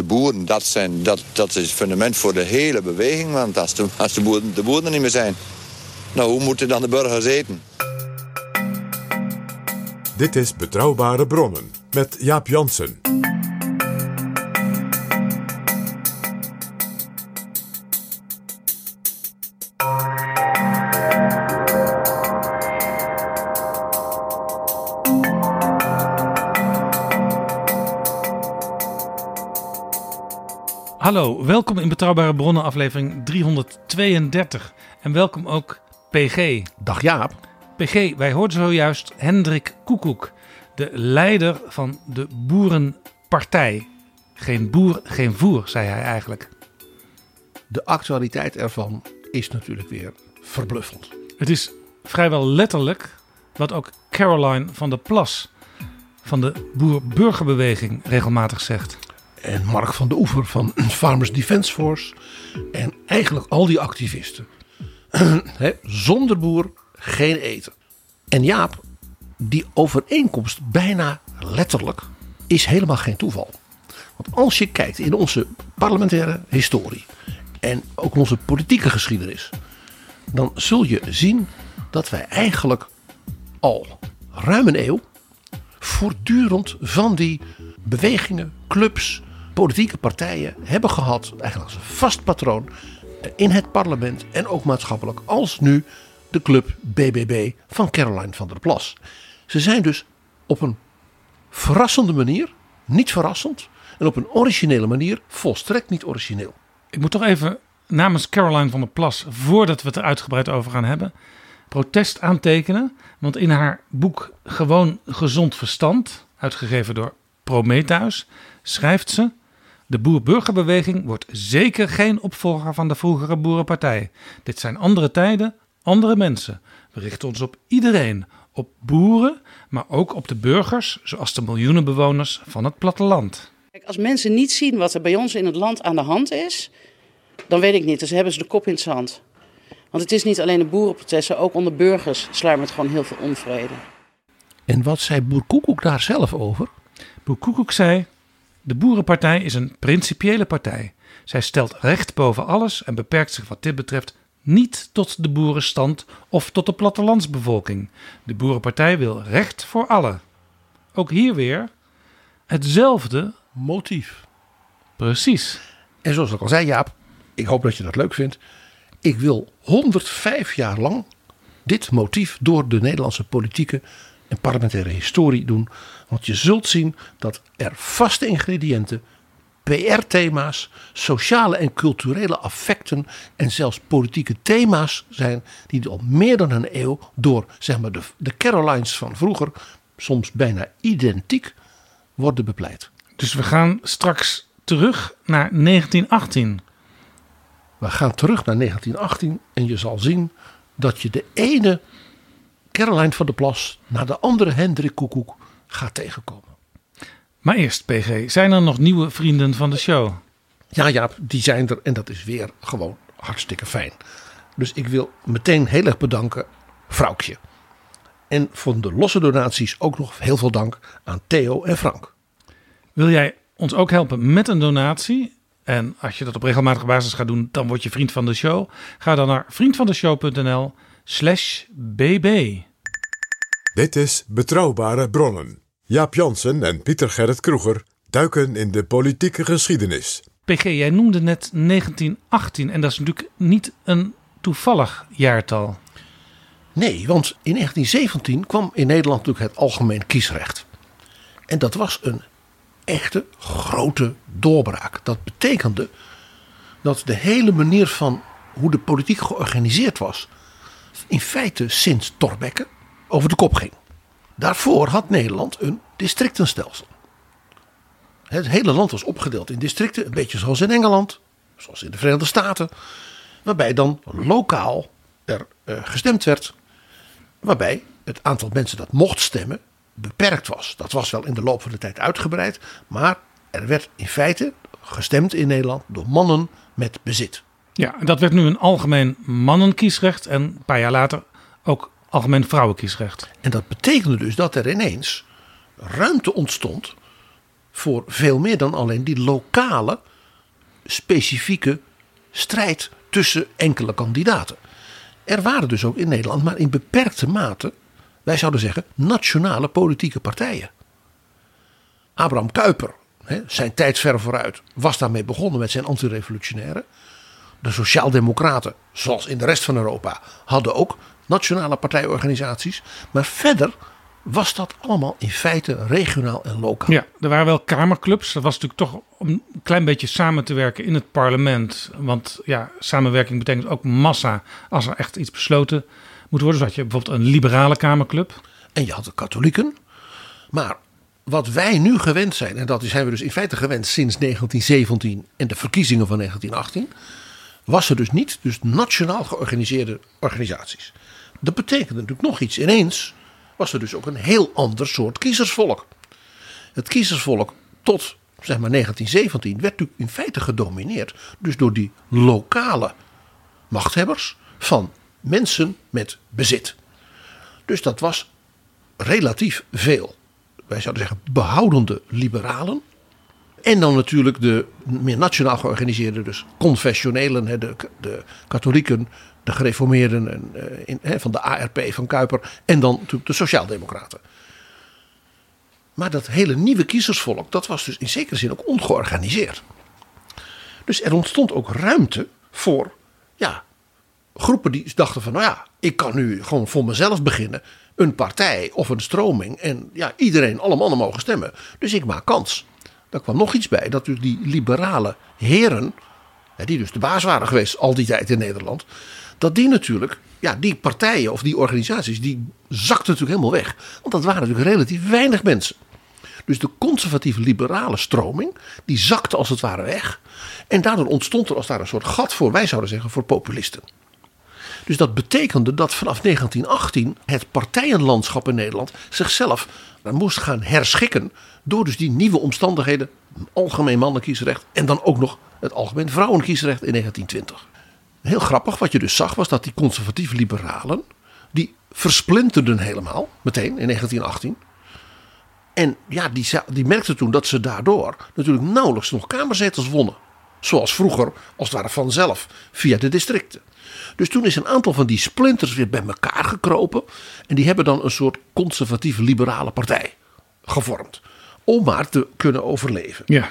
De boeren, dat, zijn, dat, dat is het fundament voor de hele beweging. Want als de, als de, boeren, de boeren er niet meer zijn, nou, hoe moeten dan de burgers eten? Dit is Betrouwbare Bronnen met Jaap Jansen. Hallo, welkom in Betrouwbare Bronnen aflevering 332. En welkom ook PG. Dag Jaap. PG, wij hoorden zojuist Hendrik Koekoek, de leider van de Boerenpartij. Geen boer, geen voer, zei hij eigenlijk. De actualiteit ervan is natuurlijk weer verbluffend. Het is vrijwel letterlijk wat ook Caroline van der Plas van de Boer-Burgerbeweging regelmatig zegt. En Mark van de Oever van Farmers Defence Force. En eigenlijk al die activisten. Zonder boer geen eten. En Jaap, die overeenkomst bijna letterlijk is helemaal geen toeval. Want als je kijkt in onze parlementaire historie en ook onze politieke geschiedenis, dan zul je zien dat wij eigenlijk al ruim een eeuw voortdurend van die bewegingen, clubs, politieke partijen hebben gehad, eigenlijk als een vast patroon in het parlement en ook maatschappelijk, als nu de club BBB van Caroline van der Plas. Ze zijn dus op een verrassende manier, niet verrassend, en op een originele manier volstrekt niet origineel. Ik moet toch even namens Caroline van der Plas, voordat we het er uitgebreid over gaan hebben, protest aantekenen. Want in haar boek Gewoon Gezond Verstand, uitgegeven door Prometheus, schrijft ze: De boer-burgerbeweging wordt zeker geen opvolger van de vroegere boerenpartij. Dit zijn andere tijden, andere mensen. We richten ons op iedereen, op boeren, maar ook op de burgers, zoals de miljoenen bewoners van het platteland. Kijk, als mensen niet zien wat er bij ons in het land aan de hand is, dan weet ik niet. Dus hebben ze de kop in het zand. Want het is niet alleen de boerenprotesten, ook onder burgers sluimert gewoon heel veel onvrede. En wat zei Boer Koekoek daar zelf over? Boer Koekoek zei: De Boerenpartij is een principiële partij. Zij stelt recht boven alles en beperkt zich wat dit betreft niet tot de boerenstand of tot de plattelandsbevolking. De Boerenpartij wil recht voor allen. Ook hier weer hetzelfde motief. Precies. En zoals ik al zei, Jaap, ik hoop dat je dat leuk vindt. Ik wil 105 jaar lang dit motief door de Nederlandse politieke en parlementaire historie doen. Want je zult zien dat er vaste ingrediënten, PR-thema's, sociale en culturele affecten en zelfs politieke thema's zijn die al meer dan een eeuw door zeg maar, de, de Carolines van vroeger, soms bijna identiek, worden bepleit. Dus we gaan straks terug naar 1918. We gaan terug naar 1918 en je zal zien dat je de ene Caroline van der Plas naar de andere Hendrik Koekoek gaat tegenkomen. Maar eerst, PG, zijn er nog nieuwe vrienden van de show? Ja, ja, die zijn er en dat is weer gewoon hartstikke fijn. Dus ik wil meteen heel erg bedanken, Vrouwtje. En voor de losse donaties ook nog heel veel dank aan Theo en Frank. Wil jij ons ook helpen met een donatie? En als je dat op regelmatige basis gaat doen, dan word je vriend van de show. Ga dan naar vriendvandeshow.nl slash bb. Dit is Betrouwbare Bronnen. Jaap Jansen en Pieter Gerrit Kroeger duiken in de politieke geschiedenis. PG, jij noemde net 1918 en dat is natuurlijk niet een toevallig jaartal. Nee, want in 1917 kwam in Nederland natuurlijk het algemeen kiesrecht. En dat was een echte grote doorbraak. Dat betekende dat de hele manier van hoe de politiek georganiseerd was, in feite sinds Thorbecke over de kop ging. Daarvoor had Nederland een districtenstelsel. Het hele land was opgedeeld in districten, een beetje zoals in Engeland, zoals in de Verenigde Staten, waarbij dan lokaal er uh, gestemd werd, waarbij het aantal mensen dat mocht stemmen beperkt was. Dat was wel in de loop van de tijd uitgebreid, maar er werd in feite gestemd in Nederland door mannen met bezit. Ja, dat werd nu een algemeen mannenkiesrecht en een paar jaar later ook algemeen vrouwenkiesrecht. En dat betekende dus dat er ineens ruimte ontstond voor veel meer dan alleen die lokale, specifieke strijd tussen enkele kandidaten. Er waren dus ook in Nederland, maar in beperkte mate, wij zouden zeggen, nationale politieke partijen. Abraham Kuyper, zijn tijd ver vooruit, was daarmee begonnen met zijn antirevolutionaire. De Sociaaldemocraten, zoals in de rest van Europa, hadden ook nationale partijorganisaties. Maar verder was dat allemaal in feite regionaal en lokaal. Ja, er waren wel kamerclubs. Dat was natuurlijk toch om een klein beetje samen te werken in het parlement. Want ja, samenwerking betekent ook massa als er echt iets besloten moet worden. Dus had je bijvoorbeeld een liberale kamerclub. En je had de katholieken. Maar wat wij nu gewend zijn, en dat zijn we dus in feite gewend sinds 1917 en de verkiezingen van 1918, was er dus niet dus nationaal georganiseerde organisaties. Dat betekende natuurlijk nog iets. Ineens was er dus ook een heel ander soort kiezersvolk. Het kiezersvolk tot zeg maar 1917 werd natuurlijk in feite gedomineerd dus door die lokale machthebbers van mensen met bezit. Dus dat was relatief veel, wij zouden zeggen, behoudende liberalen. En dan natuurlijk de meer nationaal georganiseerde, dus confessionelen, de, de katholieken, de gereformeerden en, uh, in, van de ARP van Kuiper en dan natuurlijk de Sociaaldemocraten. Maar dat hele nieuwe kiezersvolk, dat was dus in zekere zin ook ongeorganiseerd. Dus er ontstond ook ruimte voor ja, groepen die dachten van, nou ja, ik kan nu gewoon voor mezelf beginnen. Een partij of een stroming. En ja, iedereen, alle mannen mogen stemmen. Dus ik maak kans. Daar kwam nog iets bij, dat dus die liberale heren, die dus de baas waren geweest al die tijd in Nederland, dat die natuurlijk, ja, die partijen of die organisaties, die zakten natuurlijk helemaal weg. Want dat waren natuurlijk relatief weinig mensen. Dus de conservatieve liberale stroming, die zakte als het ware weg. En daardoor ontstond er als daar een soort gat voor, wij zouden zeggen, voor populisten. Dus dat betekende dat vanaf 1918 het partijenlandschap in Nederland zichzelf moest gaan herschikken. Door dus die nieuwe omstandigheden, algemeen mannenkiesrecht en dan ook nog het algemeen vrouwenkiesrecht in 1920. Heel grappig, wat je dus zag was dat die conservatieve liberalen, die versplinterden helemaal, meteen in 1918. En ja, die, die merkten toen dat ze daardoor natuurlijk nauwelijks nog kamerzetels wonnen. Zoals vroeger, als het ware vanzelf, via de districten. Dus toen is een aantal van die splinters weer bij elkaar gekropen. En die hebben dan een soort conservatieve liberale partij gevormd. Om maar te kunnen overleven. Ja.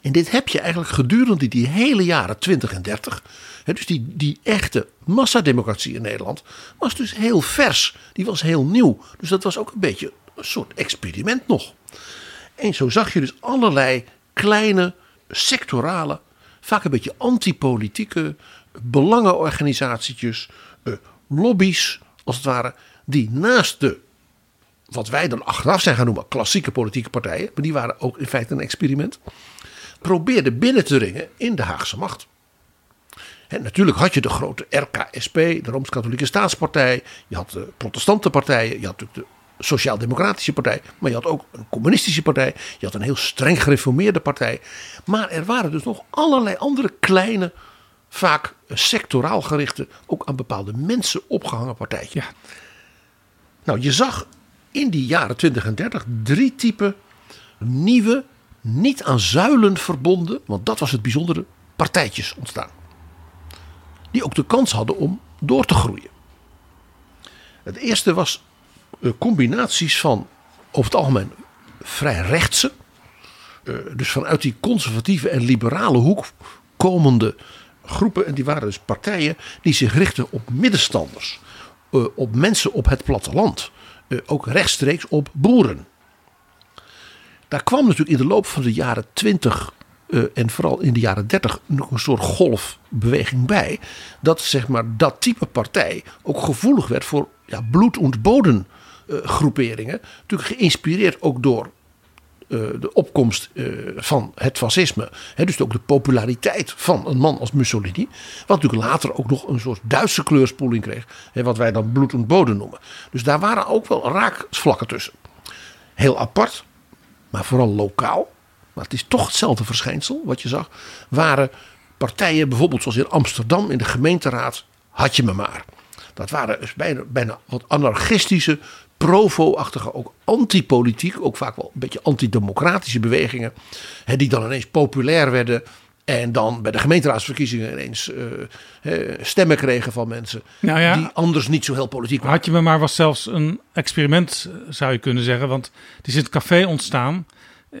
En dit heb je eigenlijk gedurende die hele jaren 20 en 30. dus die, die echte massademocratie in Nederland was dus heel vers. Die was heel nieuw. Dus dat was ook een beetje een soort experiment nog. En zo zag je dus allerlei kleine sectorale, vaak een beetje antipolitieke belangenorganisatietjes, eh, lobby's als het ware, die naast de, wat wij dan achteraf zijn gaan noemen, klassieke politieke partijen, maar die waren ook in feite een experiment, probeerden binnen te ringen in de Haagse macht. En natuurlijk had je de grote RKSP, de Rooms-Katholieke Staatspartij, je had de protestante partijen, je had natuurlijk de Sociaal-Democratische Partij, maar je had ook een communistische partij, je had een heel streng gereformeerde partij. Maar er waren dus nog allerlei andere kleine vaak sectoraal gerichte, ook aan bepaalde mensen opgehangen partijtje. Ja. Nou, je zag in die jaren 20 en 30 drie typen nieuwe, niet aan zuilen verbonden, want dat was het bijzondere, partijtjes ontstaan. Die ook de kans hadden om door te groeien. Het eerste was eh, combinaties van over het algemeen vrij rechtse, eh, dus vanuit die conservatieve en liberale hoek komende groepen. En die waren dus partijen die zich richten op middenstanders, eh, op mensen op het platteland, ook rechtstreeks op boeren. Daar kwam natuurlijk in de loop van de jaren 20 eh, en vooral in de jaren 30 nog een soort golfbeweging bij. Dat zeg maar dat type partij ook gevoelig werd voor ja, bloed- en bodemgroeperingen. natuurlijk geïnspireerd ook door eh, de opkomst eh, van het fascisme. Dus ook de populariteit van een man als Mussolini. Wat natuurlijk later ook nog een soort Duitse kleurspoeling kreeg. Wat wij dan bloed en bodem noemen. Dus daar waren ook wel raakvlakken tussen. Heel apart, maar vooral lokaal. Maar het is toch hetzelfde verschijnsel wat je zag. Waren partijen bijvoorbeeld zoals in Amsterdam in de gemeenteraad. Had je me maar. Dat waren dus bijna, bijna wat anarchistische, provo-achtige, ook antipolitiek, ook vaak wel een beetje antidemocratische bewegingen. Hè, die dan ineens populair werden. En dan bij de gemeenteraadsverkiezingen ineens eh, stemmen kregen van mensen. Nou ja. Die anders niet zo heel politiek waren. Had je me maar was zelfs een experiment, eh, zou je kunnen zeggen. Want die is in het café ontstaan.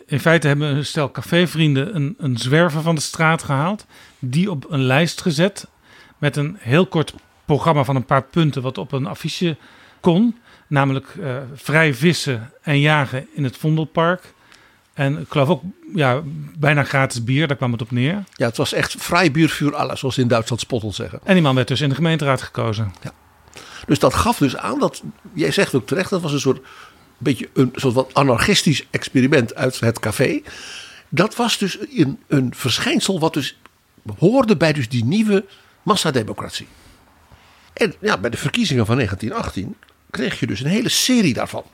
In feite hebben een stel cafévrienden een, een zwerver van de straat gehaald. Die op een lijst gezet. Met een heel kort programma van een paar punten. Wat op een affiche kon. Namelijk eh, vrij vissen en jagen in het Vondelpark. En ik geloof ook ja, bijna gratis bier, daar kwam het op neer. Ja, het was echt vrij buurvuur alles, zoals ze in Duitsland spottel zeggen. En die man werd dus in de gemeenteraad gekozen. Dus dat gaf dus aan dat, jij zegt ook terecht, dat was een soort beetje een soort wat anarchistisch experiment uit het café. Dat was dus een, een verschijnsel wat dus hoorde bij dus die nieuwe massademocratie. En ja, bij de verkiezingen van 1918 kreeg je dus een hele serie daarvan.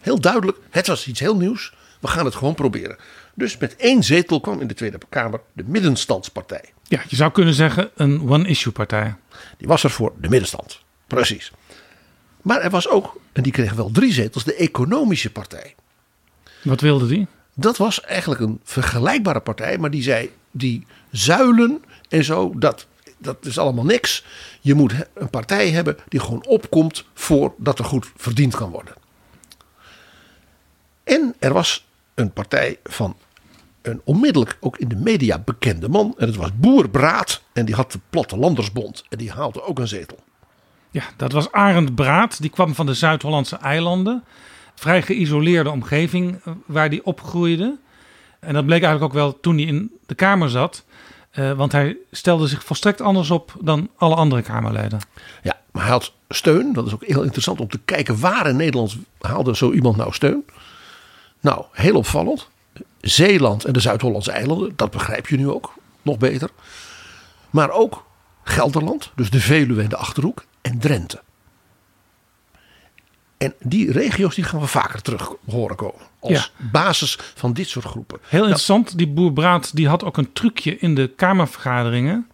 Heel duidelijk, het was iets heel nieuws. We gaan het gewoon proberen. Dus met één zetel kwam in de Tweede Kamer de middenstandspartij. Ja, je zou kunnen zeggen een one-issue partij. Die was er voor de middenstand. Precies. Maar er was ook, en die kreeg wel drie zetels, de economische partij. Wat wilde die? Dat was eigenlijk een vergelijkbare partij, maar die zei, die zuilen en zo, dat, dat is allemaal niks. Je moet een partij hebben die gewoon opkomt voordat er goed verdiend kan worden. En er was partij van een onmiddellijk ook in de media bekende man. En dat was Boer Braat. En die had de Plattelandersbond. En die haalde ook een zetel. Ja, dat was Arend Braat. Die kwam van de Zuid-Hollandse eilanden. Vrij geïsoleerde omgeving eh, waar hij opgroeide. En dat bleek eigenlijk ook wel toen hij in de Kamer zat. Uh, want hij stelde zich volstrekt anders op dan alle andere Kamerleden. Ja, maar hij had steun. Dat is ook heel interessant om te kijken waar in Nederland haalde zo iemand nou steun. Nou, heel opvallend. Zeeland en de Zuid-Hollandse eilanden, dat begrijp je nu ook nog beter. Maar ook Gelderland, dus de Veluwe en de Achterhoek en Drenthe. En die regio's die gaan we vaker terug horen komen. Als Ja. basis van dit soort groepen. Heel interessant, die boer Braat die had ook een trucje in de Kamervergaderingen.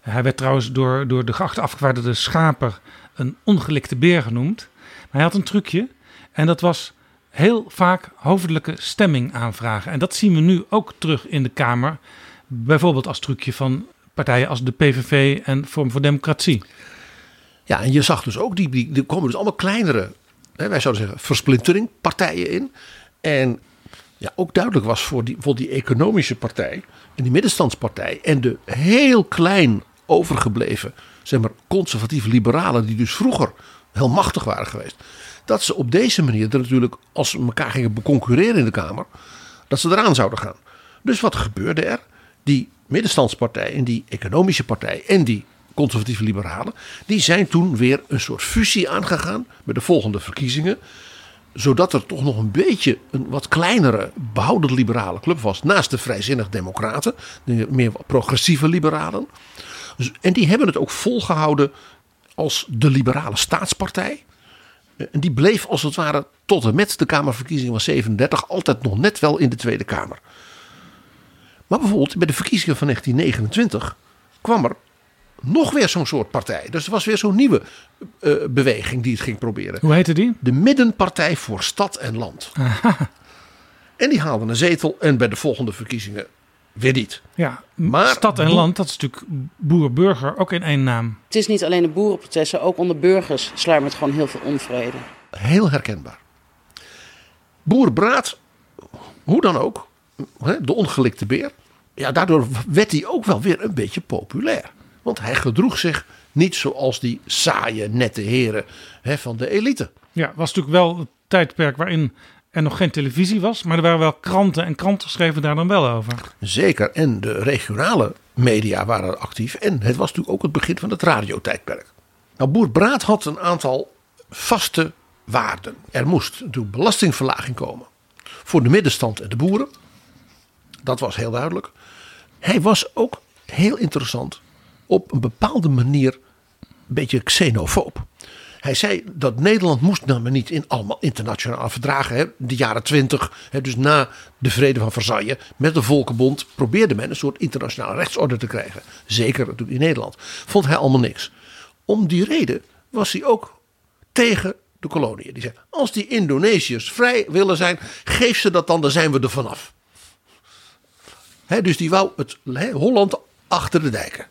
Hij werd trouwens door, door de geachte afgevaardigde Schaper een ongelikte beer genoemd. Maar hij had een trucje en dat was heel vaak hoofdelijke stemming aanvragen. En dat zien we nu ook terug in de Kamer. Bijvoorbeeld als trucje van partijen als de PVV en Vorm voor Democratie. Ja, en je zag dus ook, die, die, er komen dus allemaal kleinere, hè, wij zouden zeggen, versplintering partijen in. En ja, ook duidelijk was voor die, voor die economische partij en die middenstandspartij en de heel klein overgebleven, zeg maar, conservatieve liberalen die dus vroeger heel machtig waren geweest. Dat ze op deze manier er natuurlijk, als ze elkaar gingen beconcurreren in de Kamer, dat ze eraan zouden gaan. Dus wat gebeurde er? Die middenstandspartij en die economische partij en die conservatieve liberalen, die zijn toen weer een soort fusie aangegaan met de volgende verkiezingen. Zodat er toch nog een beetje een wat kleinere behouden liberale club was. Naast de vrijzinnig democraten, de meer progressieve liberalen. Dus- En die hebben het ook volgehouden als de liberale staatspartij. En die bleef als het ware tot en met de Kamerverkiezingen van 37 altijd nog net wel in de Tweede Kamer. Maar bijvoorbeeld bij de verkiezingen van 1929 kwam er nog weer zo'n soort partij. Dus er was weer zo'n nieuwe eh, beweging die het ging proberen. Hoe heette die? De Middenpartij voor Stad en Land. En die haalde een zetel en bij de volgende verkiezingen weer niet. Ja, Maar- stad en land, dat is natuurlijk boer-burger ook in één naam. Het is niet alleen de boerenprotesten, ook onder burgers sluimert gewoon heel veel onvrede. Heel herkenbaar. Boer Braat hoe dan ook, hè, de ongelikte beer. Ja, daardoor werd hij ook wel weer een beetje populair. Want hij gedroeg zich niet zoals die saaie, nette heren hè, van de elite. Ja, was natuurlijk wel het tijdperk waarin er nog geen televisie was. Maar er waren wel kranten en kranten schreven daar dan wel over. Zeker. En de regionale media waren actief. En het was natuurlijk ook het begin van het radiotijdperk. Nou, Boer Braat had een aantal vaste waarden. Er moest natuurlijk belastingverlaging komen voor de middenstand en de boeren. Dat was heel duidelijk. Hij was ook heel interessant op een bepaalde manier een beetje xenofoob. Hij zei dat Nederland moest nou niet in allemaal internationale verdragen. Hè, de jaren twintig, dus na de vrede van Versailles met de Volkenbond probeerde men een soort internationale rechtsorde te krijgen. Zeker natuurlijk in Nederland. Vond hij allemaal niks. Om die reden was hij ook tegen de koloniën. Die zei, als die Indonesiërs vrij willen zijn, geef ze dat dan, dan zijn we er vanaf. Dus die wou het Holland achter de dijken.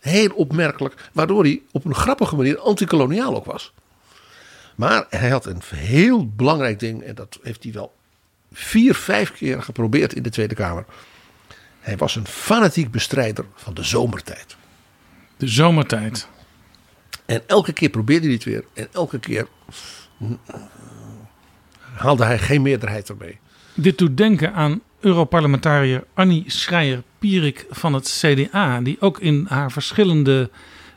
Heel opmerkelijk, waardoor hij op een grappige manier antikoloniaal ook was. Maar hij had een heel belangrijk ding, en dat heeft hij wel vier, vijf keer geprobeerd in de Tweede Kamer. Hij was een fanatiek bestrijder van de zomertijd. De zomertijd. En elke keer probeerde hij het weer. En elke keer haalde hij geen meerderheid ermee. Dit doet denken aan Europarlementariër Annie Schreier-Pierik van het CDA, die ook in haar verschillende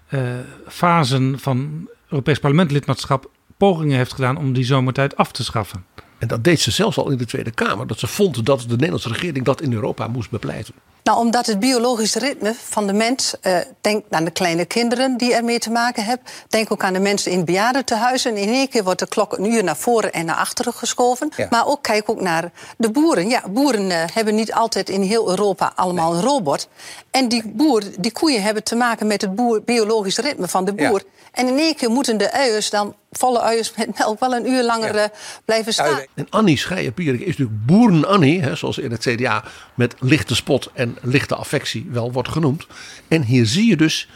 uh, fasen van Europees parlementlidmaatschap pogingen heeft gedaan om die zomertijd af te schaffen. En dat deed ze zelfs al in de Tweede Kamer, dat ze vond dat de Nederlandse regering dat in Europa moest bepleiten. Nou, omdat het biologische ritme van de mens, uh, denk aan de kleine kinderen die ermee te maken hebben, denk ook aan de mensen in bejaardentehuizen. In één keer wordt de klok een uur naar voren en naar achteren geschoven. Maar ook kijk ook naar de boeren. Ja, boeren uh, hebben niet altijd in heel Europa allemaal een robot. En die boer, die koeien hebben te maken met het boer, biologisch ritme van de boer. En in één keer moeten de uiers dan volle uiers met melk wel een uur langer ja. uh, blijven staan. En Annie Schreier-Pierik is natuurlijk boeren-Annie, hè, zoals in het CDA met lichte spot en lichte affectie wel wordt genoemd. En hier zie je dus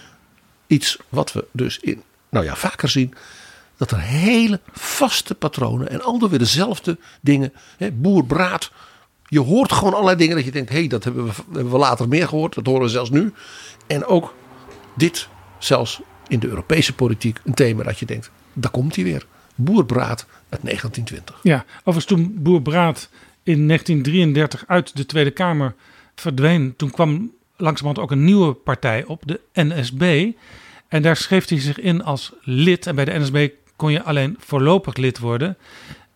iets wat we dus in, nou ja, vaker zien. Dat er hele vaste patronen en altijd weer dezelfde dingen. Hè, boer-braad. Je hoort gewoon allerlei dingen dat je denkt, hé, hey, dat hebben we, hebben we later meer gehoord. Dat horen we zelfs nu. En ook dit zelfs in de Europese politiek een thema dat je denkt, daar komt hij weer. Boerbraad uit 1920. Ja, overigens toen Boerbraad in 1933 uit de Tweede Kamer verdween, toen kwam langzamerhand ook een nieuwe partij op, de NSB. En daar schreef hij zich in als lid. En bij de NSB kon je alleen voorlopig lid worden.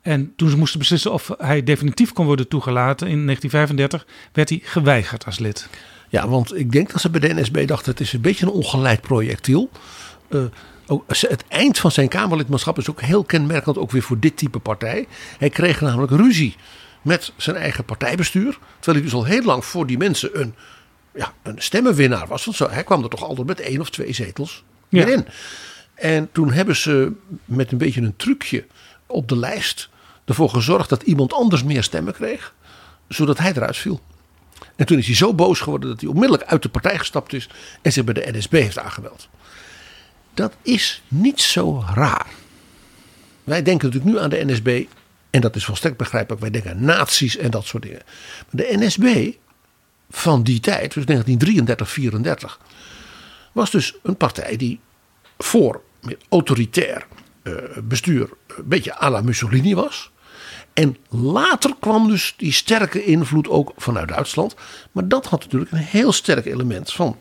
En toen ze moesten beslissen of hij definitief kon worden toegelaten in 1935, werd hij geweigerd als lid. Ja, want ik denk dat ze bij de NSB dachten: het is een beetje een ongeleid projectiel. Uh, ook het eind van zijn Kamerlidmaatschap is ook heel kenmerkend ook weer voor dit type partij. Hij kreeg namelijk ruzie met zijn eigen partijbestuur. Terwijl hij dus al heel lang voor die mensen een, ja, een stemmenwinnaar was. Want zo, hij kwam er toch altijd met één of twee zetels ja. in. En toen hebben ze met een beetje een trucje op de lijst ervoor gezorgd dat iemand anders meer stemmen kreeg. Zodat hij eruit viel. En toen is hij zo boos geworden dat hij onmiddellijk uit de partij gestapt is en zich bij de NSB heeft aangemeld. Dat is niet zo raar. Wij denken natuurlijk nu aan de NSB en dat is volstrekt begrijpelijk. Wij denken nazi's en dat soort dingen. Maar de NSB van die tijd, dus 1933, 34, was dus een partij die voor meer autoritair uh, bestuur een beetje à la Mussolini was. En later kwam dus die sterke invloed ook vanuit Duitsland. Maar dat had natuurlijk een heel sterk element van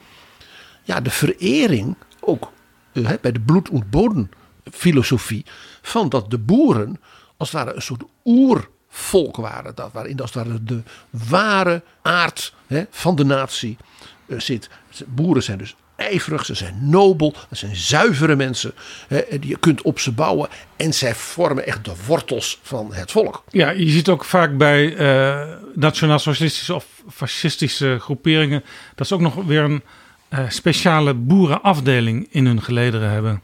ja, de verering ook uh, bij de bloed- en bodemfilosofie. Van dat de boeren als het ware een soort oervolk waren. Dat waarin als het de ware aard hè, van de natie uh, zit. Boeren zijn dus ijverig, ze zijn nobel, ze zijn zuivere mensen. Hè, je kunt op ze bouwen en zij vormen echt de wortels van het volk. Ja, je ziet ook vaak bij uh, nationaal-socialistische of fascistische groeperingen dat ze ook nog weer een uh, speciale boerenafdeling in hun gelederen hebben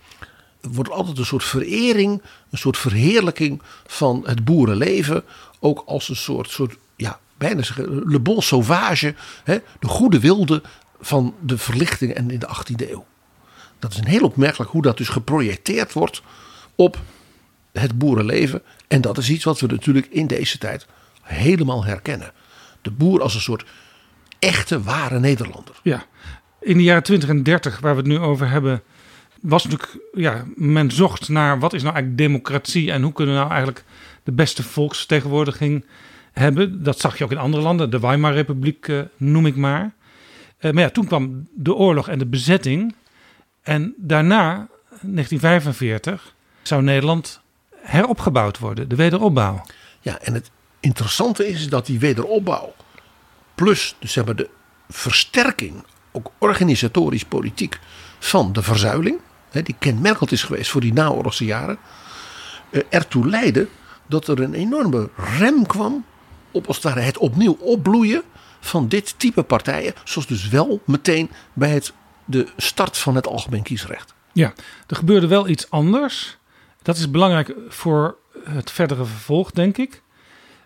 wordt altijd een soort verering, een soort verheerlijking van het boerenleven. Ook als een soort, soort ja, bijna zeggen, le bon sauvage, hè, de goede wilde van de verlichting en in de 18e eeuw. Dat is een heel opmerkelijk hoe dat dus geprojecteerd wordt op het boerenleven. En dat is iets wat we natuurlijk in deze tijd helemaal herkennen. De boer als een soort echte, ware Nederlander. Ja, in de jaren 20 en 30, waar we het nu over hebben, was natuurlijk, ja, men zocht naar wat is nou eigenlijk democratie en hoe kunnen we nou eigenlijk de beste volksvertegenwoordiging hebben. Dat zag je ook in andere landen, de Weimar-republiek uh, noem ik maar. Uh, maar ja, toen kwam de oorlog en de bezetting. En daarna, 1945, zou Nederland heropgebouwd worden, de wederopbouw. Ja, en het interessante is dat die wederopbouw, plus dus maar de versterking, ook organisatorisch politiek, van de verzuiling, die kenmerkend is geweest voor die naoorlogse jaren, eh, ertoe leidde dat er een enorme rem kwam op als het ware het opnieuw opbloeien van dit type partijen, zoals dus wel meteen bij het, de start van het algemeen kiesrecht. Ja, er gebeurde wel iets anders. Dat is belangrijk voor het verdere vervolg, denk ik.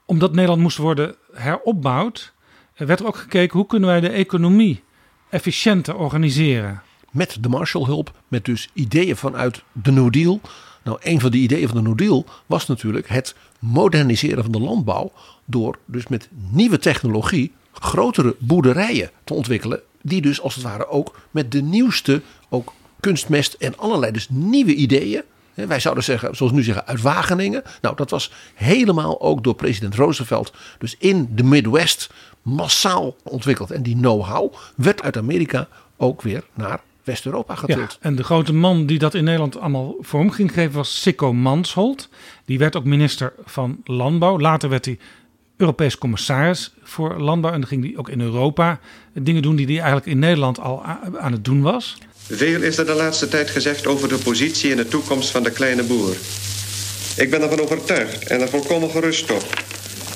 Omdat Nederland moest worden heropbouwd, werd er ook gekeken hoe kunnen wij de economie efficiënter organiseren. Met de Marshallhulp, met dus ideeën vanuit de New Deal. Nou, een van de ideeën van de New Deal was natuurlijk het moderniseren van de landbouw. Door dus met nieuwe technologie grotere boerderijen te ontwikkelen. Die dus als het ware ook met de nieuwste ook kunstmest en allerlei dus nieuwe ideeën. Wij zouden zeggen, zoals nu zeggen, uit Wageningen. Nou, dat was helemaal ook door president Roosevelt. Dus in de Midwest massaal ontwikkeld. En die know-how werd uit Amerika ook weer naar West-Europa getild. Ja, en de grote man die dat in Nederland allemaal vorm ging geven was Sikko Mansholt. Die werd ook minister van Landbouw. Later werd hij Europees commissaris voor landbouw. En dan ging hij ook in Europa dingen doen die hij eigenlijk in Nederland al aan het doen was. Veel is er de laatste tijd gezegd over de positie en de toekomst van de kleine boer. Ik ben ervan overtuigd en er volkomen gerust op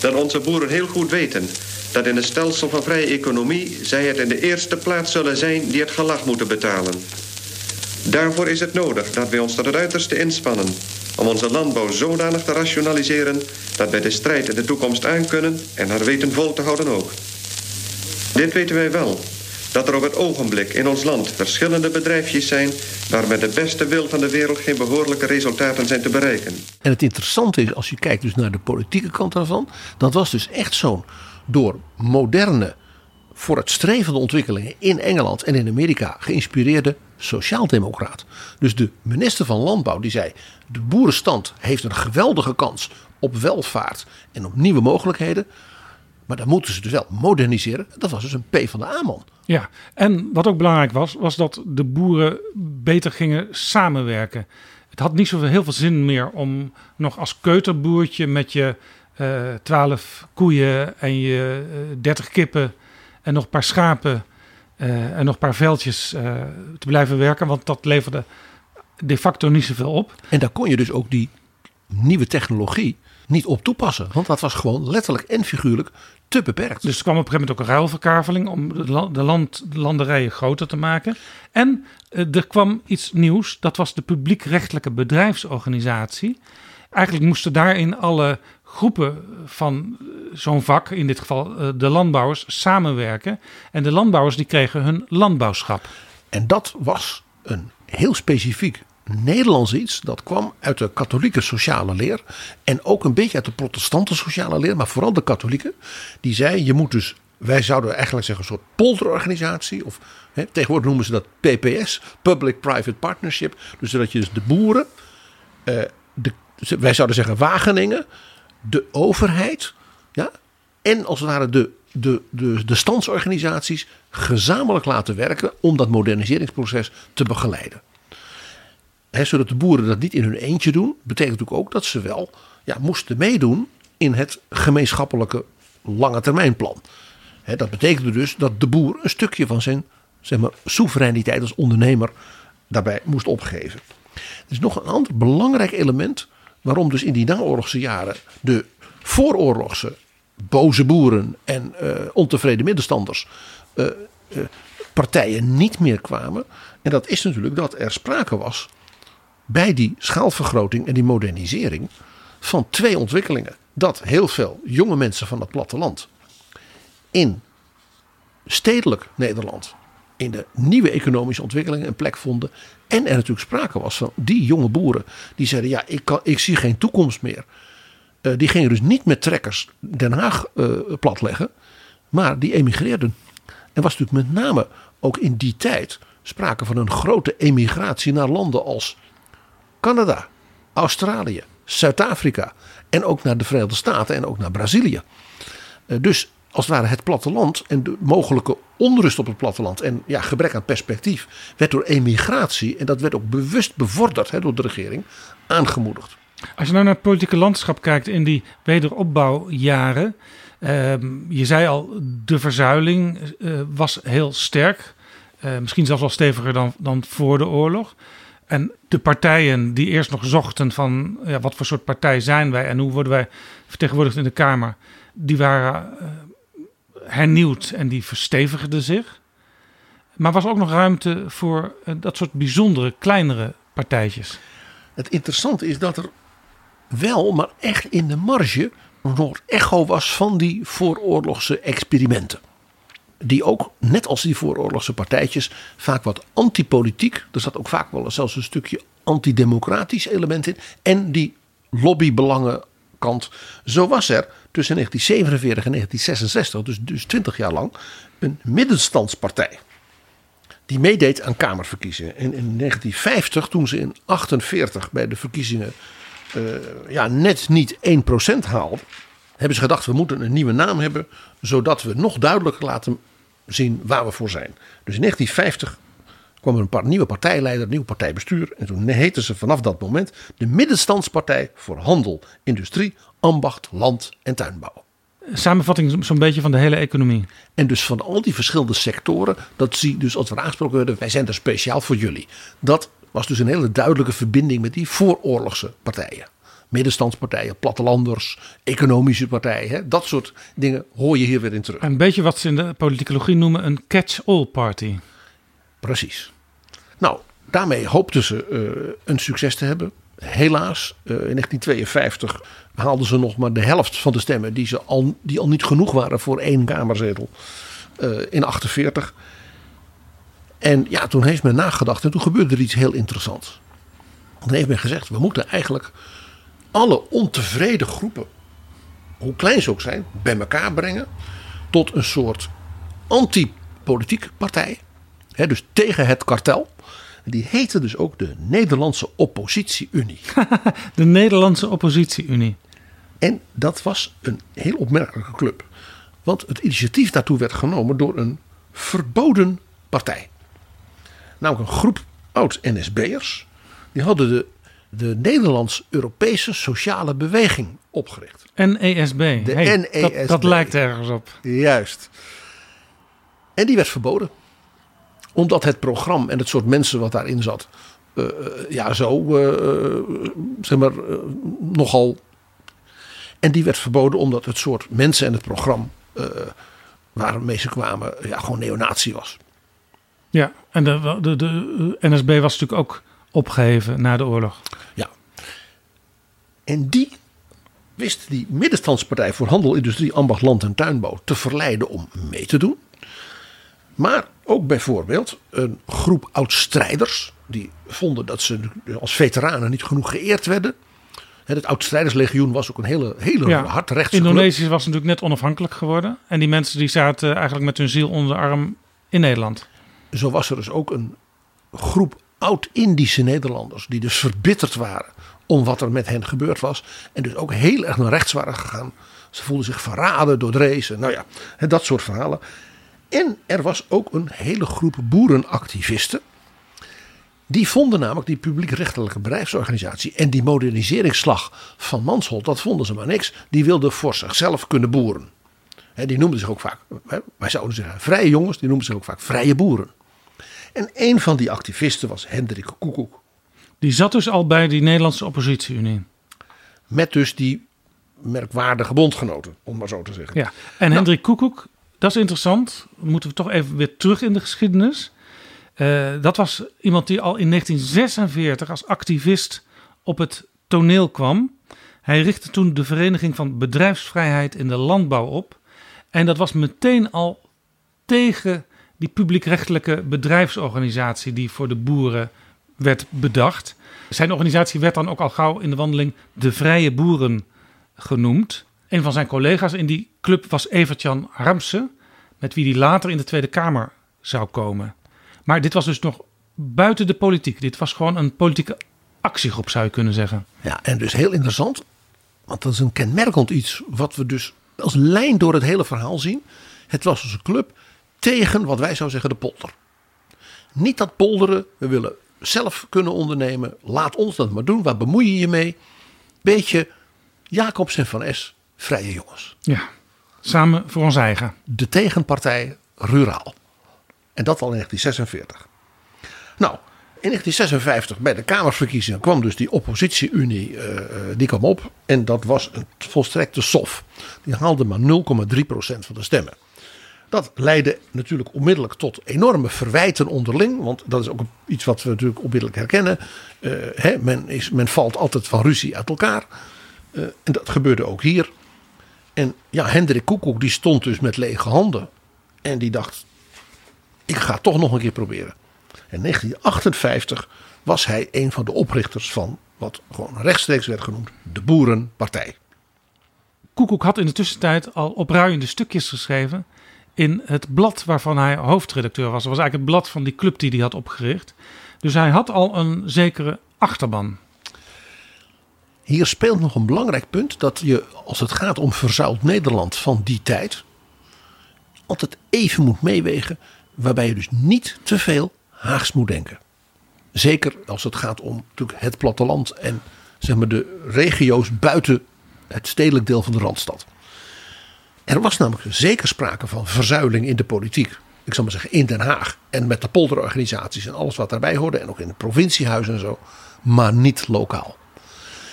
dat onze boeren heel goed weten dat in een stelsel van vrije economie zij het in de eerste plaats zullen zijn die het gelag moeten betalen. Daarvoor is het nodig dat wij ons tot het uiterste inspannen om onze landbouw zodanig te rationaliseren dat wij de strijd in de toekomst aankunnen en haar weten vol te houden ook. Dit weten wij wel, dat er op het ogenblik in ons land verschillende bedrijfjes zijn waar met de beste wil van de wereld geen behoorlijke resultaten zijn te bereiken. En het interessante is, als je kijkt dus naar de politieke kant daarvan, dat was dus echt zo'n door moderne, voor het strevende ontwikkelingen in Engeland en in Amerika geïnspireerde sociaaldemocraat. Dus de minister van Landbouw die zei: de boerenstand heeft een geweldige kans op welvaart en op nieuwe mogelijkheden. Maar dan moeten ze dus wel moderniseren. Dat was dus een P van de A-man. Ja, en wat ook belangrijk was, was dat de boeren beter gingen samenwerken. Het had niet zoveel heel veel zin meer om nog als keuterboertje met je uh, 12 koeien en je uh, 30 kippen en nog een paar schapen uh, en nog een paar veldjes te blijven werken. Want dat leverde de facto niet zoveel op. En daar kon je dus ook die nieuwe technologie niet op toepassen. Want dat was gewoon letterlijk en figuurlijk te beperkt. Dus er kwam op een gegeven moment ook een ruilverkaveling om de, land, de landerijen groter te maken. En er kwam iets nieuws, dat was de publiekrechtelijke bedrijfsorganisatie. Eigenlijk moesten daarin alle groepen van zo'n vak, in dit geval uh, de landbouwers, samenwerken. En de landbouwers die kregen hun landbouwschap. En dat was een heel specifiek Nederlands iets. Dat kwam uit de katholieke sociale leer. En ook een beetje uit de protestante sociale leer. Maar vooral de katholieke. Die zei je moet dus. Wij zouden eigenlijk zeggen een soort polderorganisatie. Of hè, tegenwoordig noemen ze dat PPS. Public-Private Partnership. Dus dat je dus de boeren. Uh, de, wij zouden zeggen Wageningen. De overheid. Ja, en als het ware de, de, de, de standsorganisaties gezamenlijk laten werken om dat moderniseringsproces te begeleiden zodat de boeren dat niet in hun eentje doen, betekent natuurlijk ook dat ze wel ja, moesten meedoen in het gemeenschappelijke lange termijnplan. dat betekende dus dat de boer een stukje van zijn zeg maar, soevereiniteit als ondernemer daarbij moest opgeven. Er is nog een ander belangrijk element waarom dus in die naoorlogse jaren de vooroorlogse boze boeren en uh, ontevreden middenstanders uh, uh, partijen niet meer kwamen. En dat is natuurlijk dat er sprake was bij die schaalvergroting en die modernisering van twee ontwikkelingen. Dat heel veel jonge mensen van het platteland in stedelijk Nederland in de nieuwe economische ontwikkelingen een plek vonden. En er natuurlijk sprake was van die jonge boeren die zeiden: Ja, ik, kan, ik zie geen toekomst meer eh, die gingen dus niet met trekkers Den Haag uh, platleggen, maar die emigreerden. En was natuurlijk met name ook in die tijd sprake van een grote emigratie naar landen als Canada, Australië, Zuid-Afrika en ook naar de Verenigde Staten en ook naar Brazilië. Uh, dus als het ware het platteland en de mogelijke onrust op het platteland en ja, gebrek aan perspectief werd door emigratie, en dat werd ook bewust bevorderd hè, door de regering, aangemoedigd. Als je nou naar het politieke landschap kijkt in die wederopbouwjaren, uh, je zei al, de verzuiling uh, was heel sterk, uh, misschien zelfs wel steviger dan, dan voor de oorlog. En de partijen die eerst nog zochten van ja, wat voor soort partij zijn wij en hoe worden wij vertegenwoordigd in de Kamer, die waren eh, hernieuwd en die verstevigden zich. Maar was ook nog ruimte voor uh, dat soort bijzondere, kleinere partijtjes. Het interessante is dat er wel, maar echt in de marge, nog echo was van die vooroorlogse experimenten. Die ook, net als die vooroorlogse partijtjes, vaak wat antipolitiek. Er zat ook vaak wel zelfs een stukje antidemocratisch element in. En die Zo was er tussen 1947 en 1966, dus, dus 20 jaar lang, een middenstandspartij. Die meedeed aan Kamerverkiezingen. En in 1950, toen ze in 48 bij de verkiezingen uh, ja, net niet 1% haalden, hebben ze gedacht: we moeten een nieuwe naam hebben, zodat we nog duidelijker laten zien waar we voor zijn. Dus in 1950 kwam er een paar nieuwe partijleider, nieuw partijbestuur. En toen heette ze vanaf dat moment de Middenstandspartij voor Handel, Industrie, Ambacht, Land en Tuinbouw. Samenvatting zo'n beetje van de hele economie. En dus van al die verschillende sectoren, dat zie dus als we aangesproken werden, wij zijn er speciaal voor jullie. Dat was dus een hele duidelijke verbinding met die vooroorlogse partijen. Middenstandspartijen, plattelanders, economische partijen. Dat soort dingen hoor je hier weer in terug. Een beetje wat ze in de politicologie noemen een catch-all party. Precies. Nou, daarmee hoopten ze uh, een succes te hebben. Helaas, uh, in 1952 haalden ze nog maar de helft van de stemmen die, ze al, die al niet genoeg waren voor één kamerzetel uh, in 48. En ja, toen heeft men nagedacht en toen gebeurde er iets heel interessants. Toen heeft men gezegd, we moeten eigenlijk alle ontevreden groepen, hoe klein ze ook zijn, bij elkaar brengen tot een soort anti-politiek partij. Dus tegen het kartel. Die heette dus ook de Nederlandse Oppositie-Unie. de Nederlandse Oppositie-Unie. En dat was een heel opmerkelijke club. Want het initiatief daartoe werd genomen door een verboden partij. Namelijk een groep oud-NSB'ers. Die hadden de, de Nederlands-Europese Sociale Beweging opgericht. NESB. De hey, NESB. Dat, dat lijkt ergens op. Juist. En die werd verboden omdat het programma en het soort mensen wat daarin zat, uh, ja, zo, uh, zeg maar, nogal. En die werd verboden omdat het soort mensen en het programma waarmee ze kwamen, ja, gewoon neonatie was. Ja, en de, de, de NSB was natuurlijk ook opgeheven na de oorlog. Ja. En die wist die middenstandspartij voor handel, industrie, ambacht, land en tuinbouw te verleiden om mee te doen. Maar ook bijvoorbeeld een groep oud-strijders. Die vonden dat ze als veteranen niet genoeg geëerd werden. Het oud-strijderslegioen was ook een hele, hele ja, hardrechtse Indonesië was natuurlijk net onafhankelijk geworden. En die mensen die zaten eigenlijk met hun ziel onder de arm in Nederland. Zo was er dus ook een groep oud-Indische Nederlanders. Die dus verbitterd waren om wat er met hen gebeurd was. En dus ook heel erg naar rechts waren gegaan. Ze voelden zich verraden door Drees. Nou ja, dat soort verhalen. En er was ook een hele groep boerenactivisten. Die vonden namelijk die publiekrechtelijke bedrijfsorganisatie en die moderniseringsslag van Mansholt, dat vonden ze maar niks. Die wilden voor zichzelf kunnen boeren. die noemden zich ook vaak, wij zouden zeggen vrije jongens, die noemden zich ook vaak vrije boeren. En een van die activisten was Hendrik Koekoek. Die zat dus al bij die Nederlandse oppositie-unie. Met dus die merkwaardige bondgenoten, om maar zo te zeggen. Ja, en nou, Hendrik Koekoek, dat is interessant. Dan moeten we toch even weer terug in de geschiedenis. Uh, dat was iemand die al in 1946 als activist op het toneel kwam. Hij richtte toen de Vereniging van Bedrijfsvrijheid in de Landbouw op. En dat was meteen al tegen die publiekrechtelijke bedrijfsorganisatie die voor de boeren werd bedacht. Zijn organisatie werd dan ook al gauw in de wandeling de Vrije Boeren genoemd. Een van zijn collega's in die club was Evert-Jan Ramse, met wie hij later in de Tweede Kamer zou komen. Maar dit was dus nog buiten de politiek. Dit was gewoon een politieke actiegroep, zou je kunnen zeggen. Ja, en dus heel interessant, want dat is een kenmerkend iets wat we dus als lijn door het hele verhaal zien. Het was dus een club tegen wat wij zouden zeggen de polder. Niet dat polderen, we willen zelf kunnen ondernemen. Laat ons dat maar doen, waar bemoei je je mee? Beetje Jacobs en Van S, vrije jongens. Ja, samen voor ons eigen. De tegenpartij ruraal. En dat al in 1946. Nou, in 1956 bij de Kamerverkiezingen kwam dus die oppositieunie uh, die kwam op. En dat was een volstrekte sof. Die haalde maar 0,3% van de stemmen. Dat leidde natuurlijk onmiddellijk tot enorme verwijten onderling. Want dat is ook iets wat we natuurlijk onmiddellijk herkennen. Uh, hè, men, is, men valt altijd van ruzie uit elkaar. Uh, en dat gebeurde ook hier. En ja, Hendrik Koekoek die stond dus met lege handen. En die dacht, ik ga het toch nog een keer proberen. In 1958 was hij een van de oprichters van wat gewoon rechtstreeks werd genoemd de Boerenpartij. Koekoek had in de tussentijd al opruiende stukjes geschreven in het blad waarvan hij hoofdredacteur was. Dat was eigenlijk het blad van die club die hij had opgericht. Dus hij had al een zekere achterban. Hier speelt nog een belangrijk punt dat je, als het gaat om verzuild Nederland van die tijd, altijd even moet meewegen, waarbij je dus niet te veel Haags moet denken. Zeker als het gaat om natuurlijk het platteland en zeg maar, de regio's buiten het stedelijk deel van de Randstad. Er was namelijk zeker sprake van verzuiling in de politiek. Ik zal maar zeggen in Den Haag en met de polderorganisaties en alles wat daarbij hoorde. En ook in het provinciehuis en zo. Maar niet lokaal.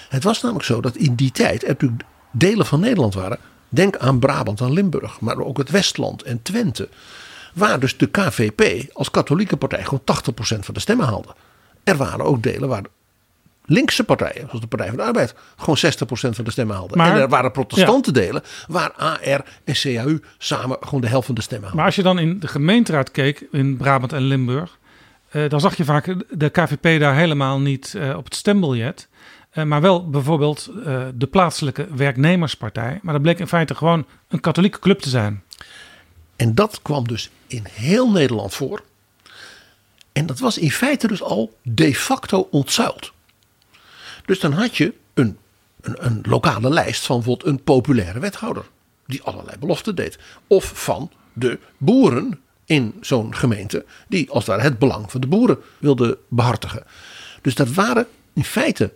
Het was namelijk zo dat in die tijd er natuurlijk delen van Nederland waren. Denk aan Brabant en Limburg, maar ook het Westland en Twente. Waar dus de KVP als katholieke partij gewoon 80% van de stemmen haalde. Er waren ook delen waar linkse partijen, zoals de Partij van de Arbeid, gewoon 60% van de stemmen haalden. Maar, en er waren protestante delen waar AR en CAU samen gewoon de helft van de stemmen haalden. Maar als je dan in de gemeenteraad keek in Brabant en Limburg, eh, dan zag je vaak de KVP daar helemaal niet eh, op het stembiljet. Uh, maar wel bijvoorbeeld uh, de plaatselijke werknemerspartij. Maar dat bleek in feite gewoon een katholieke club te zijn. En dat kwam dus in heel Nederland voor. En dat was in feite dus al de facto ontzuild. Dus dan had je een, een, een lokale lijst van bijvoorbeeld een populaire wethouder. Die allerlei beloften deed. Of van de boeren in zo'n gemeente. Die als daar het belang van de boeren wilde behartigen. Dus dat waren in feite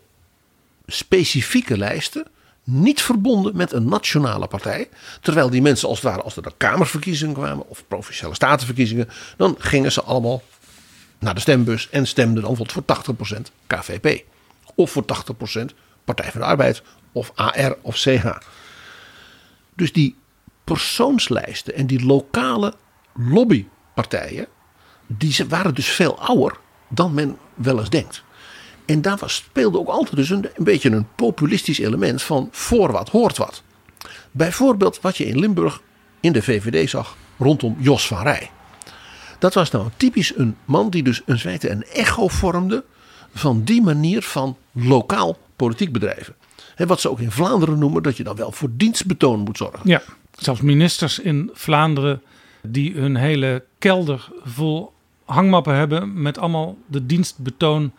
specifieke lijsten niet verbonden met een nationale partij. Terwijl die mensen als het ware, als er dan kamerverkiezingen kwamen of provinciale statenverkiezingen, dan gingen ze allemaal naar de stembus en stemden dan voor 80% KVP. Of voor 80% Partij van de Arbeid of AR of CH. Dus die persoonslijsten en die lokale lobbypartijen, die waren dus veel ouder dan men wel eens denkt. En daar speelde ook altijd dus een, een beetje een populistisch element van voor wat hoort wat. Bijvoorbeeld wat je in Limburg in de VVD zag rondom Jos van Rij. Dat was nou typisch een man die dus in feite een echo vormde van die manier van lokaal politiek bedrijven. He, wat ze ook in Vlaanderen noemen, dat je dan wel voor dienstbetoon moet zorgen. Ja, zelfs ministers in Vlaanderen die hun hele kelder vol hangmappen hebben met allemaal de dienstbetoon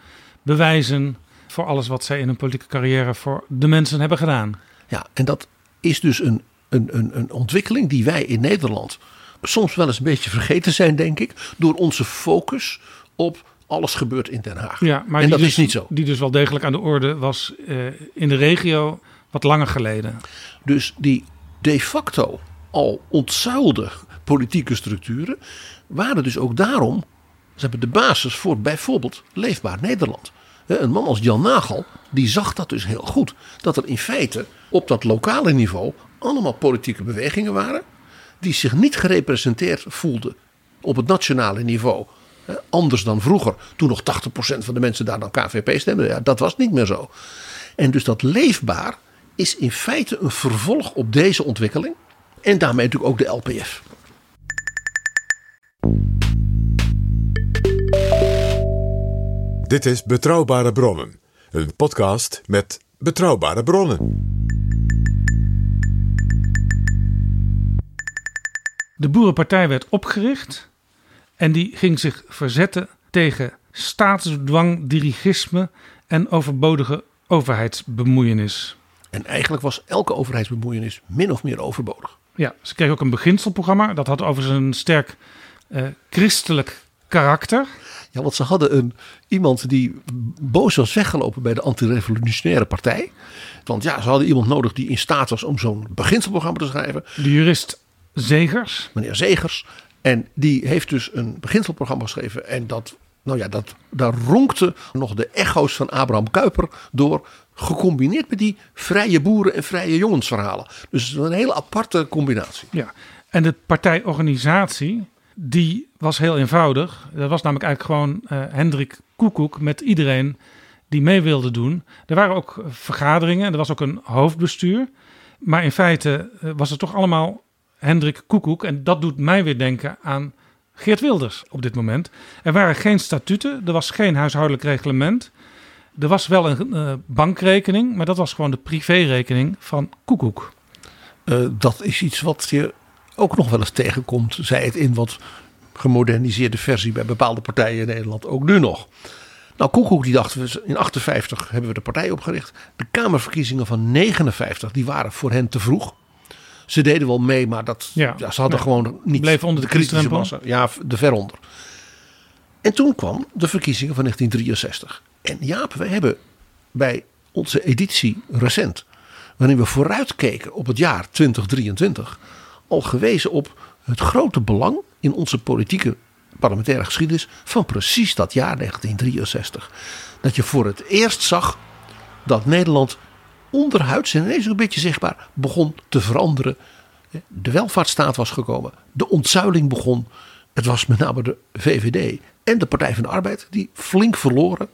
bewijzen voor alles wat zij in hun politieke carrière voor de mensen hebben gedaan. Ja, en dat is dus een, een, een, een ontwikkeling die wij in Nederland soms wel eens een beetje vergeten zijn, denk ik, door onze focus op alles gebeurt in Den Haag. Ja, maar en dat dus, is niet zo. Die dus wel degelijk aan de orde was uh, in de regio wat langer geleden. Dus die de facto al ontzuilde politieke structuren waren dus ook daarom ze hebben de basis voor bijvoorbeeld Leefbaar Nederland. Een man als Jan Nagel, die zag dat dus heel goed. Dat er in feite op dat lokale niveau allemaal politieke bewegingen waren. Die zich niet gerepresenteerd voelden op het nationale niveau. Anders dan vroeger, toen nog 80% van de mensen daar dan KVP stemden. Ja, dat was niet meer zo. En dus dat leefbaar is in feite een vervolg op deze ontwikkeling. En daarmee natuurlijk ook de LPF. Dit is Betrouwbare Bronnen, een podcast met betrouwbare bronnen. De Boerenpartij werd opgericht en die ging zich verzetten tegen staatsdwang, dirigisme en overbodige overheidsbemoeienis. En eigenlijk was elke overheidsbemoeienis min of meer overbodig. Ja, ze kreeg ook een beginselprogramma. Dat had overigens een sterk eh, christelijk karakter. Ja, want ze hadden een, iemand die boos was weggelopen bij de antirevolutionaire partij. Want ja, ze hadden iemand nodig die in staat was om zo'n beginselprogramma te schrijven. De jurist Zegers. Meneer Zegers. En die heeft dus een beginselprogramma geschreven. En dat, nou ja, dat, daar ronkte nog de echo's van Abraham Kuyper door. Gecombineerd met die vrije boeren en vrije jongensverhalen. Dus een hele aparte combinatie. Ja, en de partijorganisatie, die was heel eenvoudig. Dat was namelijk eigenlijk gewoon uh, Hendrik Koekoek met iedereen die mee wilde doen. Er waren ook vergaderingen, er was ook een hoofdbestuur. Maar in feite uh, was het toch allemaal Hendrik Koekoek. En dat doet mij weer denken aan Geert Wilders op dit moment. Er waren geen statuten, er was geen huishoudelijk reglement. Er was wel een uh, bankrekening, maar dat was gewoon de privérekening van Koekoek. Dat is iets wat je ook nog wel eens tegenkomt, zij het in wat gemoderniseerde versie bij bepaalde partijen in Nederland, ook nu nog. Nou, Koekoek die dacht, in 58 hebben we de partij opgericht. De Kamerverkiezingen van 59, die waren voor hen te vroeg. Ze deden wel mee, maar dat, ja, ja ze hadden gewoon niet bleef onder de, de kritische massa. Ja, de ver onder. En toen kwam de verkiezingen van 1963. En Jaap, we hebben bij onze editie recent, waarin we vooruitkeken op het jaar 2023, gewezen op het grote belang in onze politieke parlementaire geschiedenis van precies dat jaar 1963. Dat je voor het eerst zag dat Nederland onderhuids en ineens een beetje zichtbaar begon te veranderen. De welvaartsstaat was gekomen, de ontzuiling begon. Het was met name de VVD en de Partij van de Arbeid die flink verloren.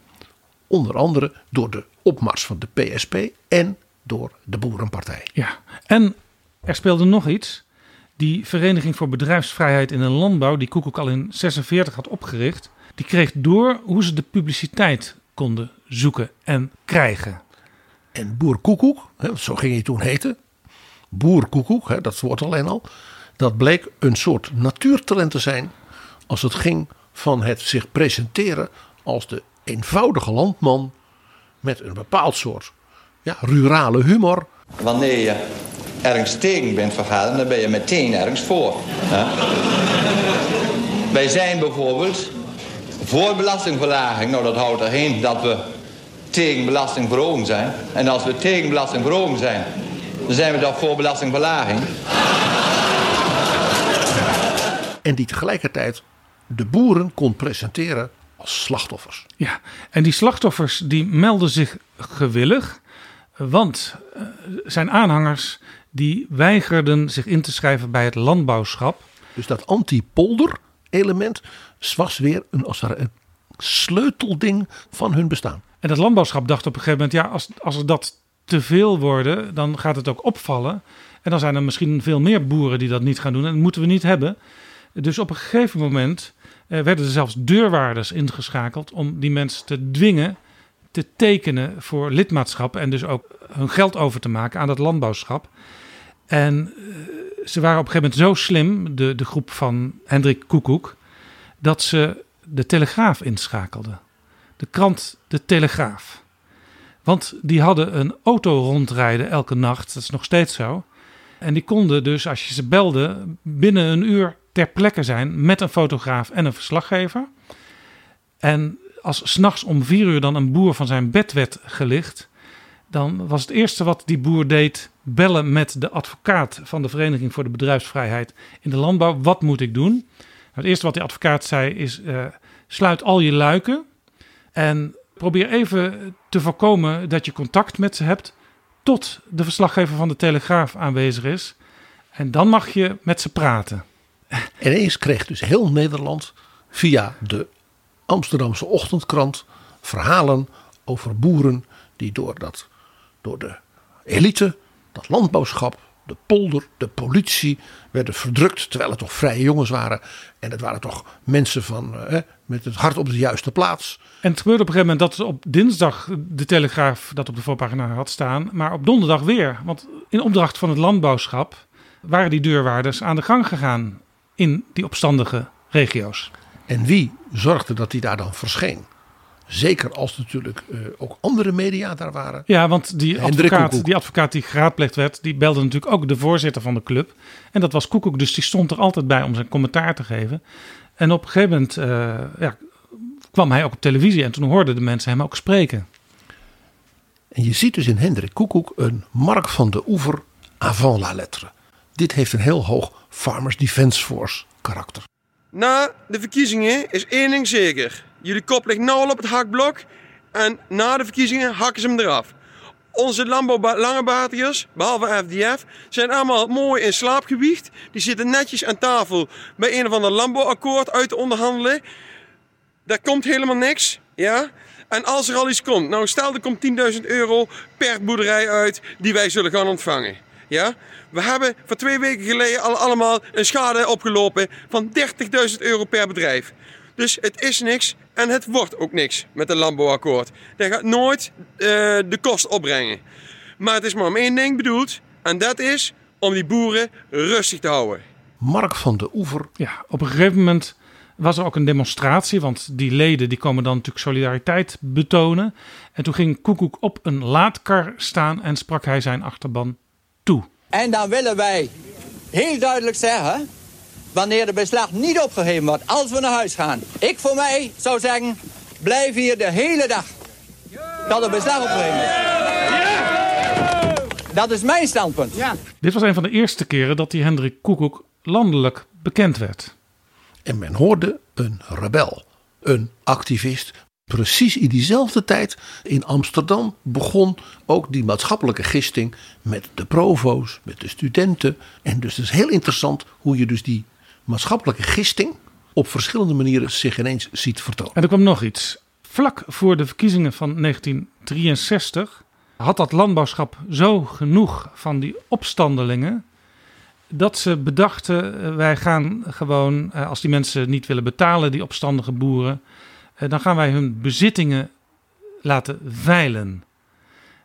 Onder andere door de opmars van de PSP en door de Boerenpartij. Ja, en er speelde nog iets. Die Vereniging voor Bedrijfsvrijheid in de Landbouw, die Koekoek al in 46 had opgericht, die kreeg door hoe ze de publiciteit konden zoeken en krijgen. En Boer Koekoek, zo ging hij toen heten, Boer Koekoek, dat woord alleen al, dat bleek een soort natuurtalent te zijn als het ging van het zich presenteren als de eenvoudige landman met een bepaald soort ja, rurale humor. Wanneer je ergens tegen bent vergaderd, dan ben je meteen ergens voor. Hè? Wij zijn bijvoorbeeld voor belastingverlaging. Nou, dat houdt erheen dat we tegen belastingverhoging zijn. En als we tegen belastingverhoging zijn, dan zijn we toch voor belastingverlaging. En die tegelijkertijd de boeren kon presenteren als slachtoffers. Ja, en die slachtoffers die melden zich gewillig, want uh, zijn aanhangers die weigerden zich in te schrijven bij het landbouwschap. Dus dat anti-polder element was weer een, als een sleutelding van hun bestaan. En dat landbouwschap dacht op een gegeven moment, ja, als, als er dat te veel worden, dan gaat het ook opvallen. En dan zijn er misschien veel meer boeren die dat niet gaan doen. En dat moeten we niet hebben. Dus op een gegeven moment eh, werden er zelfs deurwaarders ingeschakeld om die mensen te dwingen te tekenen voor lidmaatschap. En dus ook hun geld over te maken aan dat landbouwschap. En uh, ze waren op een gegeven moment zo slim, de, de groep van Hendrik Koekoek, dat ze de Telegraaf inschakelden. De krant De Telegraaf. Want die hadden een auto rondrijden elke nacht, dat is nog steeds zo. En die konden dus, als je ze belde, binnen een uur ter plekke zijn met een fotograaf en een verslaggever. En als s'nachts om vier uur dan een boer van zijn bed werd gelicht, dan was het eerste wat die boer deed bellen met de advocaat van de Vereniging voor de Bedrijfsvrijheid in de Landbouw. Wat moet ik doen? het eerste wat die advocaat zei is: uh, sluit al je luiken en probeer even te voorkomen dat je contact met ze hebt tot de verslaggever van de Telegraaf aanwezig is. En dan mag je met ze praten. En ineens kreeg dus heel Nederland via de Amsterdamse ochtendkrant verhalen over boeren die door, dat, door de elite, dat landbouwschap, de polder, de politie werden verdrukt. Terwijl het toch vrije jongens waren. En het waren toch mensen van, eh, met het hart op de juiste plaats. En het gebeurde op een gegeven moment dat op dinsdag de Telegraaf dat op de voorpagina had staan. Maar op donderdag weer. Want in opdracht van het landbouwschap waren die deurwaarders aan de gang gegaan. in die opstandige regio's. En wie zorgde dat hij daar dan verscheen? Zeker als natuurlijk uh, ook andere media daar waren. Ja, want die advocaat, die advocaat die geraadpleegd werd, die belde natuurlijk ook de voorzitter van de club. En dat was Koekoek, dus die stond er altijd bij om zijn commentaar te geven. En op een gegeven moment uh, ja, kwam hij ook op televisie en toen hoorden de mensen hem ook spreken. En je ziet dus in Hendrik Koekoek een Mark van de Oever avant la lettre. Dit heeft een heel hoog Farmers Defence Force karakter. Na de verkiezingen is één ding zeker. Jullie kop ligt nou al op het hakblok. En na de verkiezingen hakken ze hem eraf. Onze landbouwlangebatigers, behalve FDF, zijn allemaal mooi in slaapgewicht. Die zitten netjes aan tafel bij een of ander landbouwakkoord uit te onderhandelen. Daar komt helemaal niks. Ja? En als er al iets komt, nou stel er komt 10.000 euro per boerderij uit die wij zullen gaan ontvangen. Ja? We hebben voor twee weken geleden al allemaal een schade opgelopen van 30.000 euro per bedrijf. Dus het is niks en het wordt ook niks met een landbouwakkoord. Dat gaat nooit uh, de kost opbrengen. Maar het is maar om één ding bedoeld. En dat is om die boeren rustig te houden. Mark van de Oever. Ja, op een gegeven moment was er ook een demonstratie. Want die leden die komen dan natuurlijk solidariteit betonen. En toen ging Koekoek op een laadkar staan en sprak hij zijn achterban toe. En dan willen wij heel duidelijk zeggen wanneer de beslag niet opgegeven wordt als we naar huis gaan. Ik voor mij zou zeggen, blijf hier de hele dag. Dat het beslag opgegeven is. Dat is mijn standpunt. Ja. Dit was een van de eerste keren dat die Hendrik Koekoek landelijk bekend werd. En men hoorde een rebel, een activist. Precies in diezelfde tijd in Amsterdam begon ook die maatschappelijke gisting met de provo's, met de studenten. En dus het is heel interessant hoe je dus die maatschappelijke gisting op verschillende manieren zich ineens ziet vertonen. En er kwam nog iets. Vlak voor de verkiezingen van 1963 had dat landbouwschap zo genoeg van die opstandelingen dat ze bedachten: eh, wij gaan gewoon, eh, als die mensen niet willen betalen, die opstandige boeren, eh, dan gaan wij hun bezittingen laten veilen.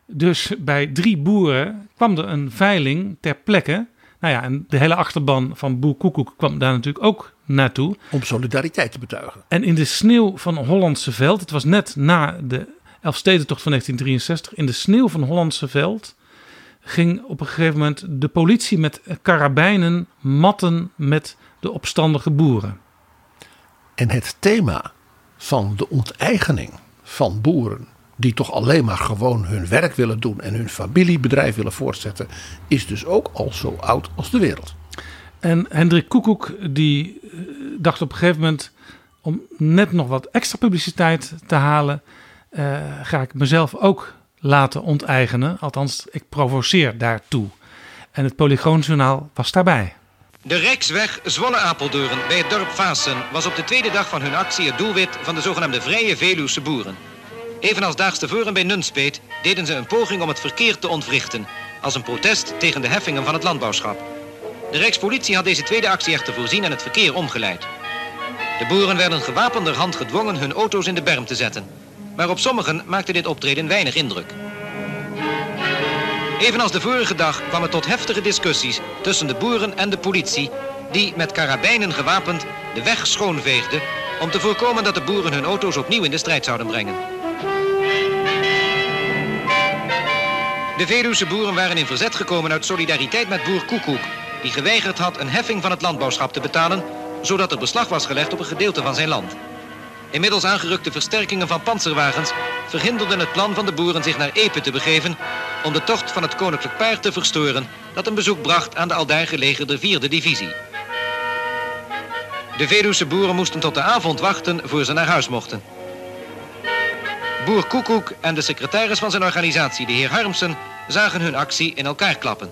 Dus bij drie boeren kwam er een veiling ter plekke. Nou ja, en de hele achterban van Boer Koekoek kwam daar natuurlijk ook naartoe. Om solidariteit te betuigen. En in de sneeuw van Hollandse Veld, het was net na de Elfstedentocht van 1963, in de sneeuw van Hollandse Veld ging op een gegeven moment de politie met karabijnen matten met de opstandige boeren. En het thema van de onteigening van boeren die toch alleen maar gewoon hun werk willen doen en hun familiebedrijf willen voortzetten, is dus ook al zo oud als de wereld. En Hendrik Koekoek die eh, dacht op een gegeven moment om net nog wat extra publiciteit te halen, uh, ga ik mezelf ook laten onteigenen. Althans, ik provoceer daartoe. En het Polygoonjournaal was daarbij. De Rijksweg Zwolle-Apeldoorn bij het dorp Vaassen was op de tweede dag van hun actie het doelwit van de zogenaamde Vrije Veluwse boeren. Evenals daags tevoren bij Nunspeet deden ze een poging om het verkeer te ontwrichten, als een protest tegen de heffingen van het landbouwschap. De Rijkspolitie had deze tweede actie echter voorzien en het verkeer omgeleid. De boeren werden gewapenderhand gedwongen hun auto's in de berm te zetten. Maar op sommigen maakte dit optreden weinig indruk. Evenals de vorige dag kwam het tot heftige discussies tussen de boeren en de politie... die met karabijnen gewapend de weg schoonveegden... om te voorkomen dat de boeren hun auto's opnieuw in de strijd zouden brengen. De Veluwse boeren waren in verzet gekomen uit solidariteit met boer Koekoek... die geweigerd had een heffing van het landbouwschap te betalen... zodat er beslag was gelegd op een gedeelte van zijn land. Inmiddels aangerukte versterkingen van panzerwagens verhinderden het plan van de boeren zich naar Epe te begeven om de tocht van het koninklijk paard te verstoren dat een bezoek bracht aan de aldaar gelegerde vierde divisie. De Veluwse boeren moesten tot de avond wachten voor ze naar huis mochten. Boer Koekoek en de secretaris van zijn organisatie, de heer Harmsen, zagen hun actie in elkaar klappen.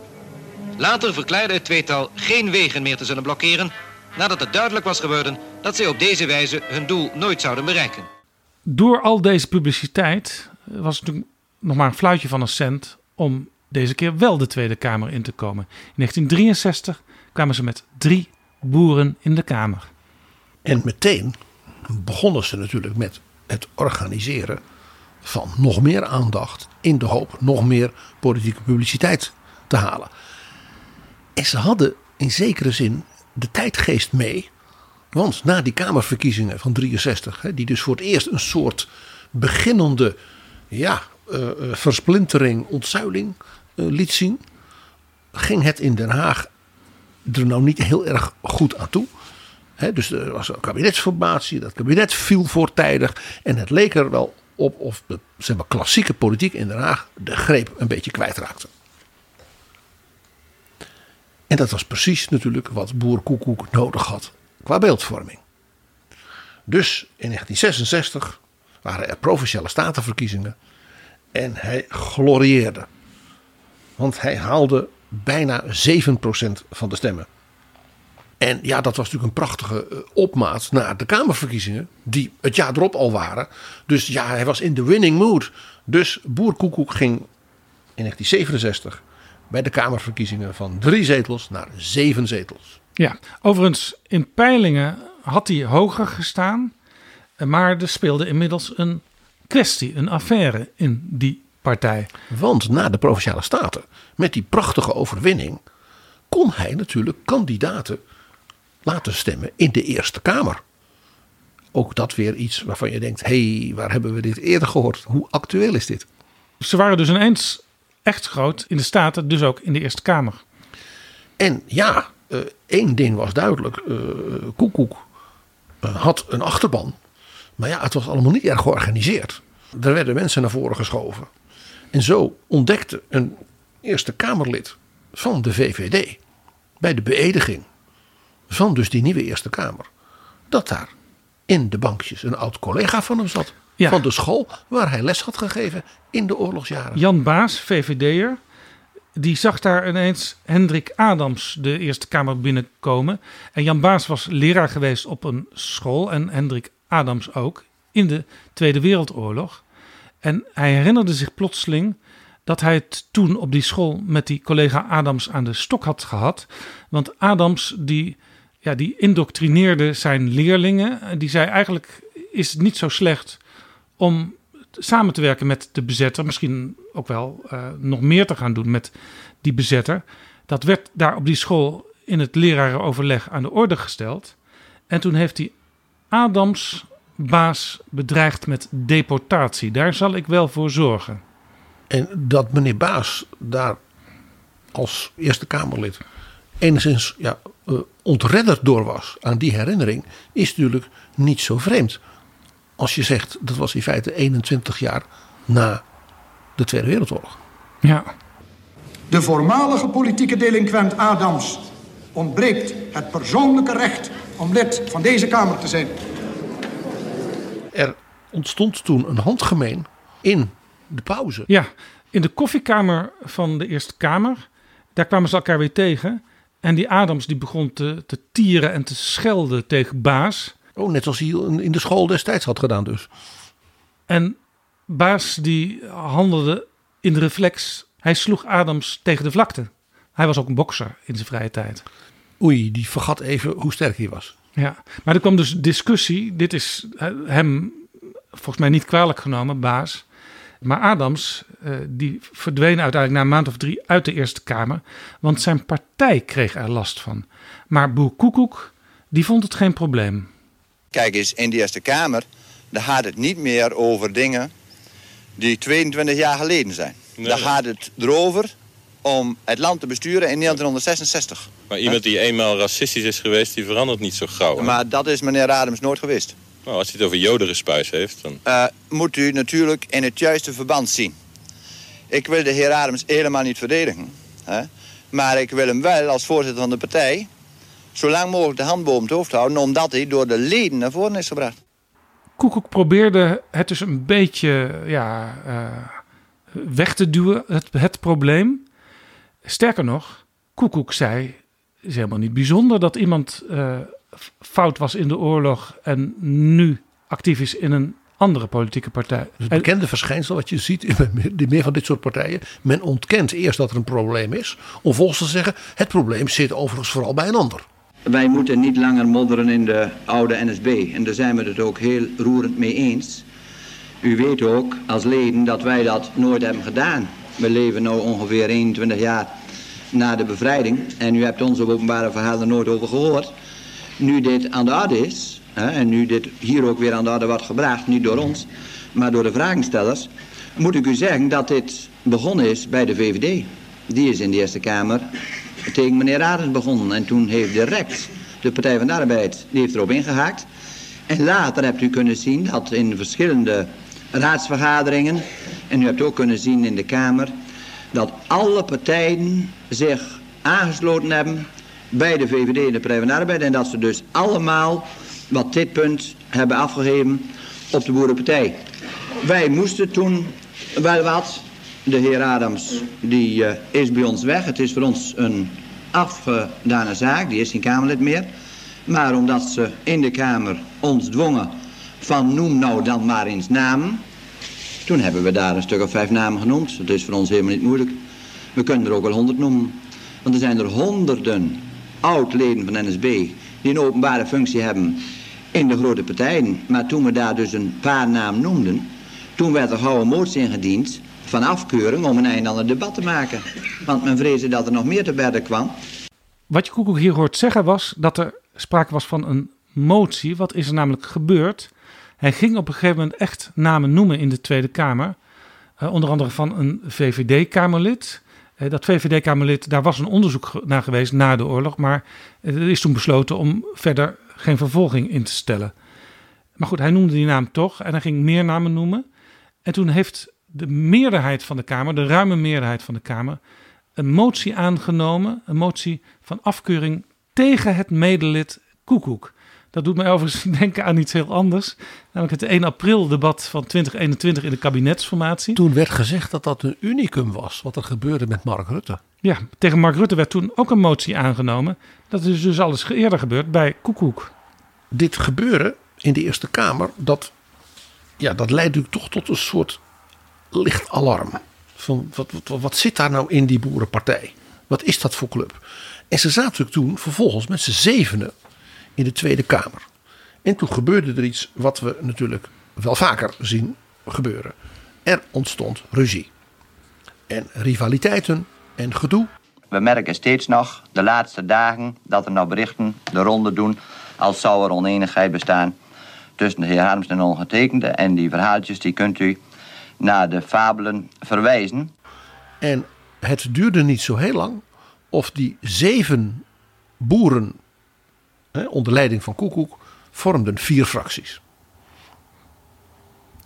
Later verklaarde het tweetal geen wegen meer te zullen blokkeren nadat het duidelijk was geworden dat zij op deze wijze hun doel nooit zouden bereiken. Door al deze publiciteit was het natuurlijk nog maar een fluitje van een cent om deze keer wel de Tweede Kamer in te komen. In 1963 kwamen ze met drie boeren in de Kamer. En meteen begonnen ze natuurlijk met het organiseren van nog meer aandacht in de hoop nog meer politieke publiciteit te halen. En ze hadden in zekere zin de tijdgeest mee. Want na die Kamerverkiezingen van 63, hè, die dus voor het eerst een soort beginnende ja, uh, versplintering, ontzuiling uh, liet zien, ging het in Den Haag er nou niet heel erg goed aan toe. Dus er was een kabinetsformatie, dat kabinet viel voortijdig en het leek er wel op of de klassieke politiek in Den Haag de greep een beetje kwijtraakte. En dat was precies natuurlijk wat Boer Koekoek nodig had qua beeldvorming. Dus in 1966 waren er provinciale statenverkiezingen en hij glorieerde. Want hij haalde bijna 7% van de stemmen. En ja, dat was natuurlijk een prachtige eh, opmaat naar de Kamerverkiezingen, die het jaar erop al waren. Dus ja, hij was in de winning mood. Dus Boer Koekoek ging in 1967 bij de Kamerverkiezingen van drie zetels naar zeven zetels. Ja, overigens in peilingen had hij hoger gestaan. Maar er speelde inmiddels een kwestie, een affaire in die partij. Want na de provinciale staten, met die prachtige overwinning, kon hij natuurlijk kandidaten laten stemmen in de Eerste Kamer. Ook dat weer iets waarvan je denkt: hé, hey, waar hebben we dit eerder gehoord? Hoe actueel is dit? Ze waren dus ineens echt groot in de Staten, dus ook in de Eerste Kamer. En ja, uh, één ding was duidelijk: uh, Koekoek uh, had een achterban. Maar ja, het was allemaal niet erg georganiseerd. Er werden mensen naar voren geschoven. En zo ontdekte een Eerste Kamerlid van de VVD bij de beëdiging van dus die nieuwe Eerste Kamer. Dat daar in de bankjes een oud collega van hem zat. Van de school waar hij les had gegeven in de oorlogsjaren. Jan Baas, VVD'er. Die zag daar ineens Hendrik Adams de Eerste Kamer binnenkomen. En Jan Baas was leraar geweest op een school. En Hendrik Adams ook. In de Tweede Wereldoorlog. En hij herinnerde zich plotseling dat hij het toen op die school met die collega Adams aan de stok had gehad. Want Adams die ja, die indoctrineerde zijn leerlingen. Die zei eigenlijk is het niet zo slecht om samen te werken met de bezetter. Misschien ook wel uh, nog meer te gaan doen met die bezetter. Dat werd daar op die school in het lerarenoverleg aan de orde gesteld. En toen heeft hij Adams baas bedreigd met deportatie. Daar zal ik wel voor zorgen. En dat meneer Baas daar als Eerste Kamerlid enigszins ja, uh, ontredderd door was aan die herinnering, is natuurlijk niet zo vreemd. Als je zegt dat was in feite 21 jaar na de Tweede Wereldoorlog. Ja. De voormalige politieke delinquent Adams ontbreekt het persoonlijke recht om lid van deze Kamer te zijn. Er ontstond toen een handgemeen in de pauze. Ja, in de koffiekamer van de Eerste Kamer. Daar kwamen ze elkaar weer tegen. En die Adams die begon te, te tieren en te schelden tegen Baas. Oh, net zoals hij in de school destijds had gedaan dus. En Baas die handelde in de reflex. Hij sloeg Adams tegen de vlakte. Hij was ook een bokser in zijn vrije tijd. Oei, die vergat even hoe sterk hij was. Ja, maar er kwam dus discussie. Dit is hem volgens mij niet kwalijk genomen, Baas. Maar Adams, uh, die verdween uiteindelijk na een maand of drie uit de Eerste Kamer. Want zijn partij kreeg er last van. Maar Boer Koekoek, die vond het geen probleem. Kijk eens, in de Eerste Kamer, daar gaat het niet meer over dingen die 22 jaar geleden zijn. Nee. Daar gaat het erover om het land te besturen in 1966. Maar iemand die eenmaal racistisch is geweest, die verandert niet zo gauw. Hè? Maar dat is meneer Adams nooit geweest. Nou, als hij het over jodengespuis heeft, dan... Uh, moet u natuurlijk in het juiste verband zien. Ik wil de heer Adams helemaal niet verdedigen. Hè? Maar ik wil hem wel als voorzitter van de partij... zo lang mogelijk de hand boven het hoofd houden... omdat hij door de leden naar voren is gebracht. Koekoek probeerde het dus een beetje ja, uh, weg te duwen, het, het probleem. Sterker nog, Koekoek zei... het is helemaal niet bijzonder dat iemand... Uh, fout was in de oorlog en nu actief is in een andere politieke partij. Dus het bekende verschijnsel wat je ziet in meer van dit soort partijen. Men ontkent eerst dat er een probleem is. Om vervolgens te zeggen, het probleem zit overigens vooral bij een ander. Wij moeten niet langer modderen in de oude NSB. En daar zijn we het ook heel roerend mee eens. U weet ook als leden dat wij dat nooit hebben gedaan. We leven nu ongeveer 21 jaar na de bevrijding... en u hebt onze openbare verhaal er nooit over gehoord... nu dit aan de orde is... Hè, en nu dit hier ook weer aan de orde wordt gebracht... niet door ons, maar door de vragenstellers... moet ik u zeggen dat dit begonnen is bij de VVD. Die is in de Eerste Kamer tegen meneer Adens begonnen. En toen heeft direct de Partij van de Arbeid... die heeft erop ingehaakt... En later hebt u kunnen zien dat in verschillende raadsvergaderingen... en u hebt ook kunnen zien in de Kamer... dat alle partijen zich aangesloten hebben bij de VVD en de Partij van Arbeid... en dat ze dus allemaal wat dit punt hebben afgegeven op de Boerenpartij. Wij moesten toen wel wat. De heer Adams die, uh, is bij ons weg. Het is voor ons een afgedane zaak. Die is geen Kamerlid meer. Maar omdat ze in de Kamer ons dwongen van noem nou dan maar eens namen. Toen hebben we daar een stuk of vijf namen genoemd. Dat is voor ons helemaal niet moeilijk. We kunnen er ook wel honderd noemen. Want er zijn er honderden oud-leden van NSB die een openbare functie hebben in de grote partijen. Maar toen we daar dus een paar namen noemden, toen werd er een motie ingediend van afkeuring om een einde aan het debat te maken. Want men vreesde dat er nog meer te berden kwam. Wat je Koekoek hier hoort zeggen was dat er sprake was van een motie. Wat is er namelijk gebeurd? Hij ging op een gegeven moment echt namen noemen in de Tweede Kamer. Uh, onder andere van een VVD-Kamerlid. Uh, dat VVD-Kamerlid, daar was een onderzoek naar geweest na de oorlog. Maar er is toen besloten om verder geen vervolging in te stellen. Maar goed, hij noemde die naam toch en hij ging meer namen noemen. En toen heeft de meerderheid van de Kamer, de ruime meerderheid van de Kamer, een motie aangenomen. Een motie van afkeuring tegen het medelid Koekoek. Dat doet mij overigens denken aan iets heel anders. Namelijk het 1 april debat van 2021 in de kabinetsformatie. Toen werd gezegd dat dat een unicum was, wat er gebeurde met Mark Rutte. Ja, tegen Mark Rutte werd toen ook een motie aangenomen. Dat is dus alles eerder gebeurd bij Koekoek. Dit gebeuren in de Eerste Kamer, dat, ja, dat leidt natuurlijk toch tot een soort licht alarm. Van wat, wat, wat zit daar nou in die boerenpartij? Wat is dat voor club? En ze zaten natuurlijk toen vervolgens met z'n zevenen in de Tweede Kamer. En toen gebeurde er iets wat we natuurlijk wel vaker zien gebeuren. Er ontstond ruzie. En rivaliteiten en gedoe. We merken steeds nog de laatste dagen dat er nou berichten de ronde doen als zou er oneenigheid bestaan tussen de heer Harms en ongetekende. En die verhaaltjes die kunt u naar de fabelen verwijzen. En het duurde niet zo heel lang of die zeven boeren hè, onder leiding van Koekoek vormden vier fracties.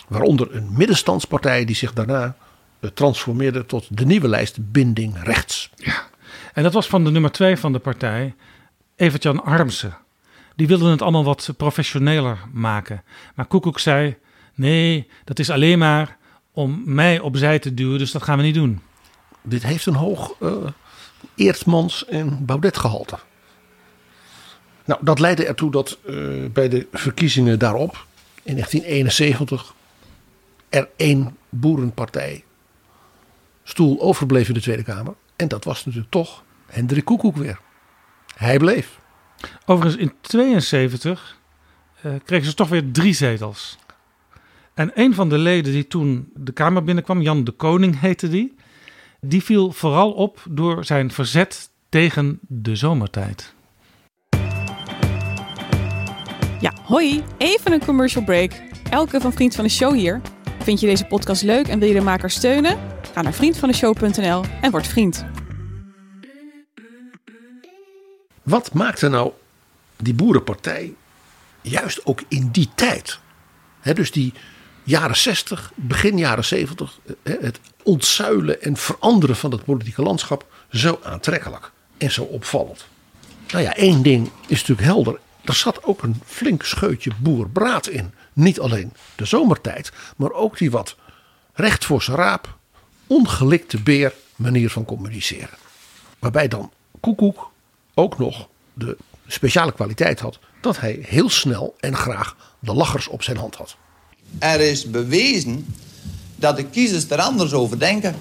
Waaronder een middenstandspartij die zich daarna eh, transformeerde tot de nieuwe lijst Binding Rechts. Ja, en dat was van de nummer twee van de partij, Evert-Jan Armsen. Die wilden het allemaal wat professioneler maken. Maar Koekoek zei, nee, dat is alleen maar om mij opzij te duwen, dus dat gaan we niet doen. Dit heeft een hoog uh, Eertmans en Baudet gehalte. Nou, dat leidde ertoe dat uh, bij de verkiezingen daarop, in 1971, er één boerenpartij stoel overbleef in de Tweede Kamer. En dat was natuurlijk toch Hendrik Koekoek weer. Hij bleef. Overigens in 72 uh, kregen ze toch weer drie zetels. En een van de leden die toen de Kamer binnenkwam, Jan de Koning heette die, die viel vooral op door zijn verzet tegen de zomertijd. Ja, hoi, even een commercial break. Elke van Vriend van de Show hier. Vind je deze podcast leuk en wil je de maker steunen? Ga naar vriendvandeshow.nl en word vriend. Wat maakte nou die boerenpartij juist ook in die tijd? Dus die jaren 60, begin jaren 70, het ontzuilen en veranderen van het politieke landschap zo aantrekkelijk en zo opvallend. Nou ja, één ding is natuurlijk helder. Er zat ook een flink scheutje boerbraad in. Niet alleen de zomertijd, maar ook die wat recht voor zijn raap, ongelikte beer manier van communiceren. Waarbij dan Koekoek ook nog de speciale kwaliteit had dat hij heel snel en graag de lachers op zijn hand had. Er is bewezen dat de kiezers er anders over denken.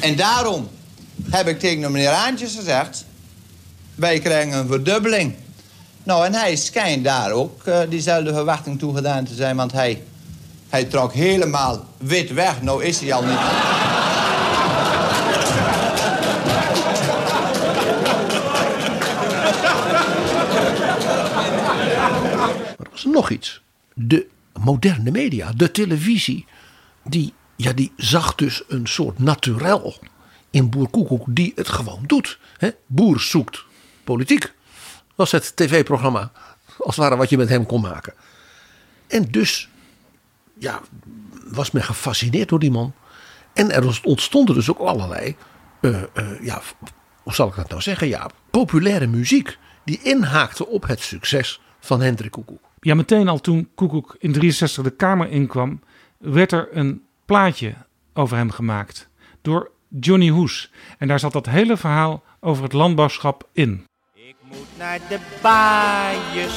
En daarom heb ik tegen de meneer Aantjes gezegd... wij krijgen een verdubbeling. Nou, en hij schijnt daar ook uh, diezelfde verwachting toegedaan te zijn... want hij, hij trok helemaal wit weg. Nou is hij al niet... Maar er was nog iets. De moderne media, de televisie... die, ja, die zag dus een soort naturel in Boer Koekoek die het gewoon doet. Boer zoekt politiek. Was het tv-programma, als het ware wat je met hem kon maken. En dus ja, was men gefascineerd door die man. En er ontstonden dus ook allerlei, eh, eh, ja, hoe zal ik dat nou zeggen, ja, populaire muziek. Die inhaakte op het succes van Hendrik Koekoek. Ja, meteen al toen Koekoek in 63 de Kamer inkwam, werd er een plaatje over hem gemaakt. Door Johnny Hoes. En daar zat dat hele verhaal over het landbouwschap in. Moet naar de baaiers.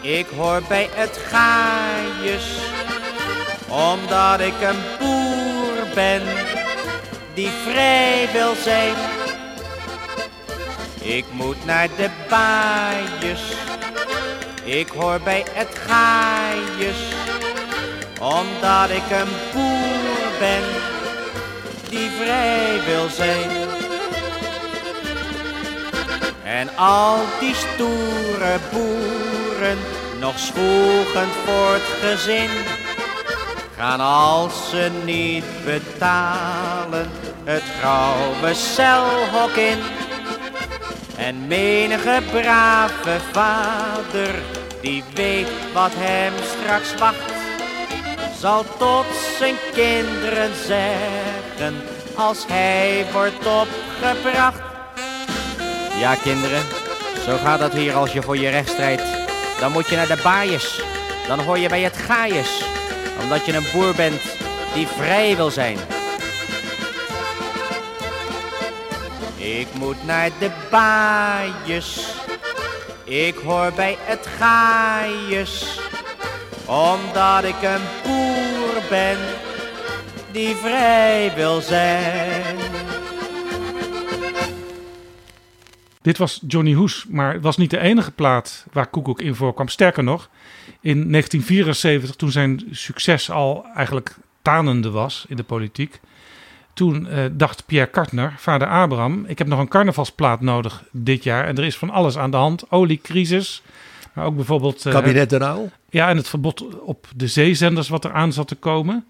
Ik hoor bij het gaaiers. Omdat ik een boer ben die vrij wil zijn. Ik moet naar de baaiers. Ik hoor bij het gaaiers. Omdat ik een boer ben die vrij wil zijn. En al die stoere boeren, nog zwoegend voor het gezin, gaan als ze niet betalen het grauwe celhok in. En menige brave vader, die weet wat hem straks wacht, zal tot zijn kinderen zeggen als hij wordt opgebracht. Ja, kinderen, zo gaat dat hier als je voor je recht strijdt. Dan moet je naar de baaiers, dan hoor je bij het gaaiers, omdat je een boer bent die vrij wil zijn. Ik moet naar de baaiers, ik hoor bij het gaaiers, omdat ik een boer ben die vrij wil zijn. Dit was Johnny Hoes, maar het was niet de enige plaat waar Koekoek in voorkwam. Sterker nog, in 1974, toen zijn succes al eigenlijk tanende was in de politiek, toen eh, dacht Pierre Kartner, vader Abraham, ik heb nog een carnavalsplaat nodig dit jaar. En er is van alles aan de hand. Oliecrisis, maar ook bijvoorbeeld... eh, Kabinet de? Ja, en het verbod op de zeezenders wat er aan zat te komen.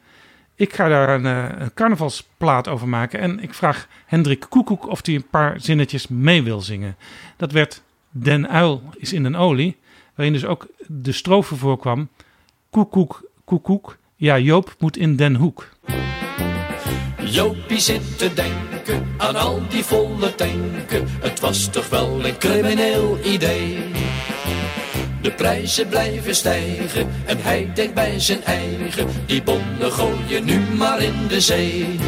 Ik ga daar een, eh, een carnavalsplaat over maken. En ik vraag Hendrik Koekoek of hij een paar zinnetjes mee wil zingen. Dat werd Den Uil is in een olie. Waarin dus ook de strofe voorkwam. Koekoek, koekoek. Ja, Joop moet in Den Hoek. Jopie zit te denken aan al die volle tanken. Het was toch wel een crimineel idee. De prijzen blijven stijgen en hij denkt bij zijn eigen. Die bonnen gooien nu maar in de zee.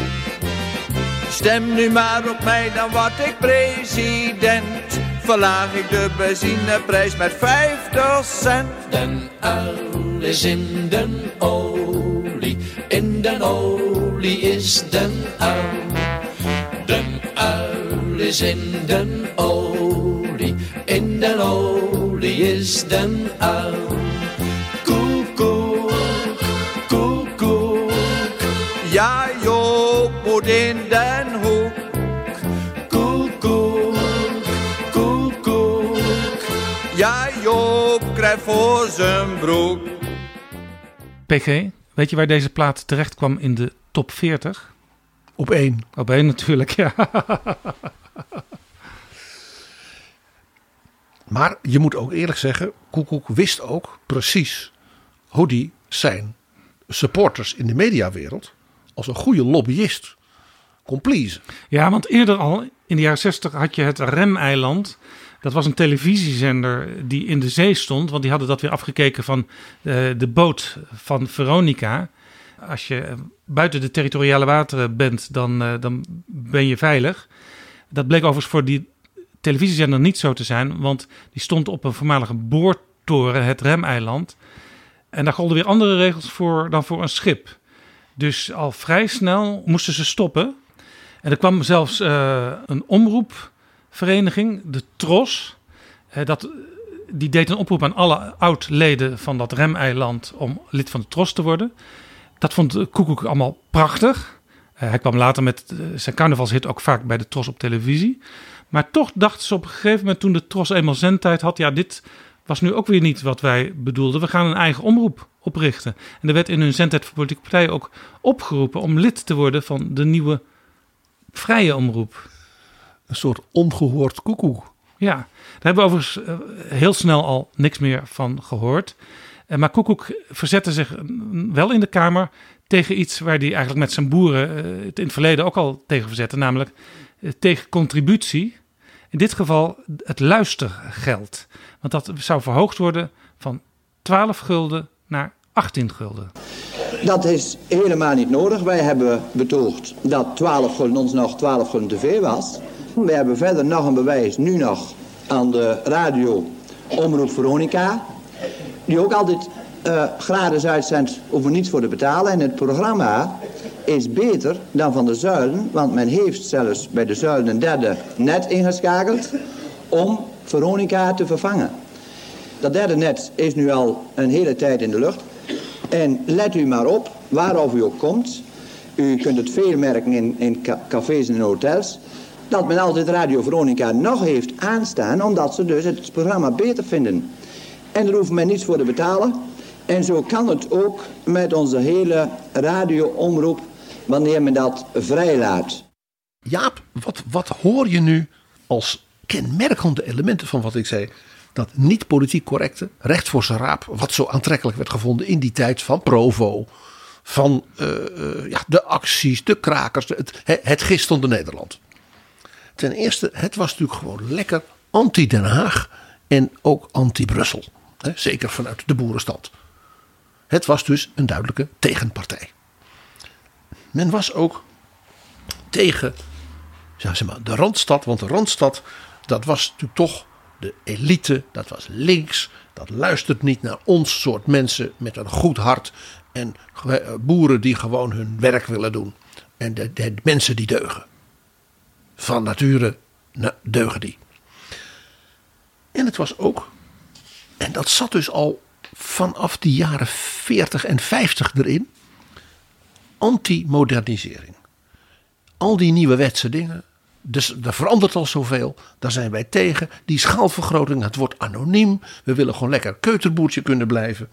Stem nu maar op mij, dan word ik president. Verlaag ik de benzineprijs met 50 cent. Den uil is in den olie, in den olie is den uil. Den uil is in den olie, in den olie is den uil. Koekoek, koekoek, Ja, Joop moet in Den Hoek. koekoek, koekoek. Ja, Joop krijgt voor zijn broek. PG, weet je waar deze plaat terecht kwam in de top 40? Op één. Op één natuurlijk, ja. Maar je moet ook eerlijk zeggen, Koekoek wist ook precies hoe die zijn supporters in de mediawereld als een goede lobbyist kon. Ja, want eerder al in de jaren 60 had je het Remeiland. Dat was een televisiezender die in de zee stond. Want die hadden dat weer afgekeken van eh, de boot van Veronica. Als je eh, buiten de territoriale wateren bent, dan, eh, dan ben je veilig. Dat bleek overigens voor die televisiezender niet zo te zijn. Want die stond op een voormalige boortoren, het Remeiland. En daar golden weer andere regels voor dan voor een schip. Dus al vrij snel moesten ze stoppen. En er kwam zelfs eh, een omroepvereniging, de TROS. Eh, dat, die deed een oproep aan alle oud-leden van dat remeiland om lid van de TROS te worden. Dat vond Koekoek allemaal prachtig. Eh, hij kwam later met zijn carnavalshit ook vaak bij de TROS op televisie. Maar toch dachten ze op een gegeven moment toen de TROS eenmaal zendtijd had... ja, dit was nu ook weer niet wat wij bedoelden. We gaan een eigen omroep oprichten. En er werd in hun zendtijd voor politieke partijen ook opgeroepen om lid te worden van de nieuwe vrije omroep. Een soort ongehoord koekoek. Ja, daar hebben we overigens eh, heel snel al niks meer van gehoord. Eh, Maar Koekoek verzette zich mm, wel in de Kamer tegen iets waar hij eigenlijk met zijn boeren eh, het in het verleden ook al tegen verzette, namelijk tegen contributie. In dit geval het luistergeld. Want dat zou verhoogd worden van 12 gulden naar 18 gulden. Dat is helemaal niet nodig. Wij hebben betoogd dat 12 gulden ons nog 12 gulden te veel was. We hebben verder nog een bewijs, nu nog, aan de radio Omroep Veronica. Die ook altijd eh, gratis uitzendt, hoeven niets voor te betalen. En het programma is beter dan van de zuilen, want men heeft zelfs bij de zuilen een derde net ingeschakeld om Veronica te vervangen. Dat derde net is nu al een hele tijd in de lucht. En let u maar op, waarover u ook komt. U kunt het veel merken in, in ca- cafés en hotels. Dat men altijd Radio Veronica nog heeft aanstaan, omdat ze dus het programma beter vinden. En daar hoeft men niets voor te betalen. En zo kan het ook met onze hele radioomroep, wanneer men dat vrijlaat. Jaap, wat, wat hoor je nu als kenmerkende elementen van wat ik zei? Dat niet politiek correcte, recht voor zijn raap, wat zo aantrekkelijk werd gevonden in die tijd van Provo. Van eh, eh, ja, de acties, de krakers, het, het, Nederland. Ten eerste, het was natuurlijk gewoon lekker anti-Den Haag en ook anti-Brussel. Zeker vanuit de boerenstand. Het was dus een duidelijke tegenpartij. Men was ook tegen zeg maar, de Randstad. Want de Randstad, dat was natuurlijk toch de elite. Dat was links. Dat luistert niet naar ons soort mensen met een goed hart. En ge- boeren die gewoon hun werk willen doen. En de, mensen die deugen. Van nature na- deugen die. En het was ook, en dat zat dus al vanaf de jaren 40 en 50 erin, anti-modernisering. Al die nieuwe wetse dingen, dus er verandert al zoveel, daar zijn wij tegen. Die schaalvergroting, het wordt anoniem, we willen gewoon lekker keuterboertje kunnen blijven.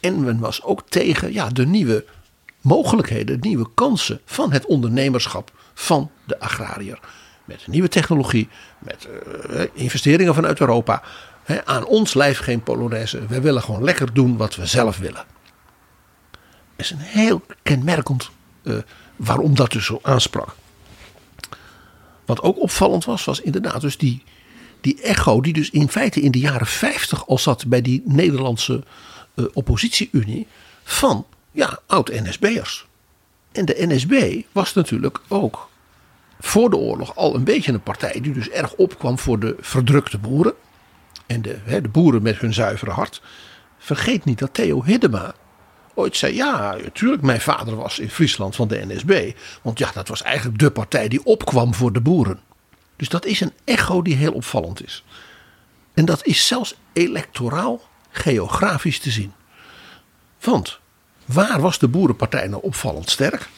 En men was ook tegen ja, de nieuwe mogelijkheden, de nieuwe kansen van het ondernemerschap van de agrariër. Met nieuwe technologie, met eh, investeringen vanuit Europa. Aan ons lijf geen Polonaise. We willen gewoon lekker doen wat we zelf willen. Is een heel kenmerkend eh, waarom dat dus zo aansprak. Wat ook opvallend was, was inderdaad dus die, die echo die dus in feite in de jaren 50 al zat bij die Nederlandse eh, oppositie-unie van ja, oud-NSB'ers. En de NSB was natuurlijk ook voor de oorlog al een beetje een partij die dus erg opkwam voor de verdrukte boeren. En de, de boeren met hun zuivere hart. Vergeet niet dat Theo Hiddema ooit zei: Ja, natuurlijk, mijn vader was in Friesland van de NSB. Want ja, dat was eigenlijk de partij die opkwam voor de boeren. Dus dat is een echo die heel opvallend is. En dat is zelfs electoraal geografisch te zien. Want waar was de boerenpartij nou opvallend sterk?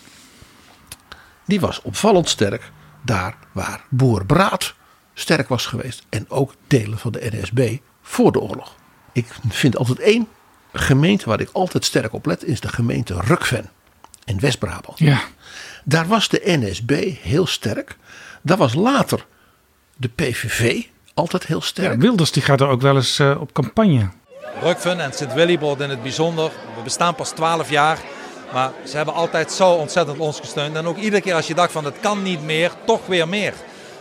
Die was opvallend sterk daar waar Boer Braat sterk was geweest. En ook delen van de NSB voor de oorlog. Ik vind altijd één gemeente waar ik altijd sterk op let. Is de gemeente Rukven in West-Brabant. Ja. Daar was de NSB heel sterk. Daar was later de PVV altijd heel sterk. Ja, Wilders die gaat er ook wel eens eh, op campagne. Rukven en Sint-Willibord in het bijzonder. We bestaan pas 12 jaar. Maar ze hebben altijd zo ontzettend ons gesteund. En ook iedere keer als je dacht van het kan niet meer, toch weer meer.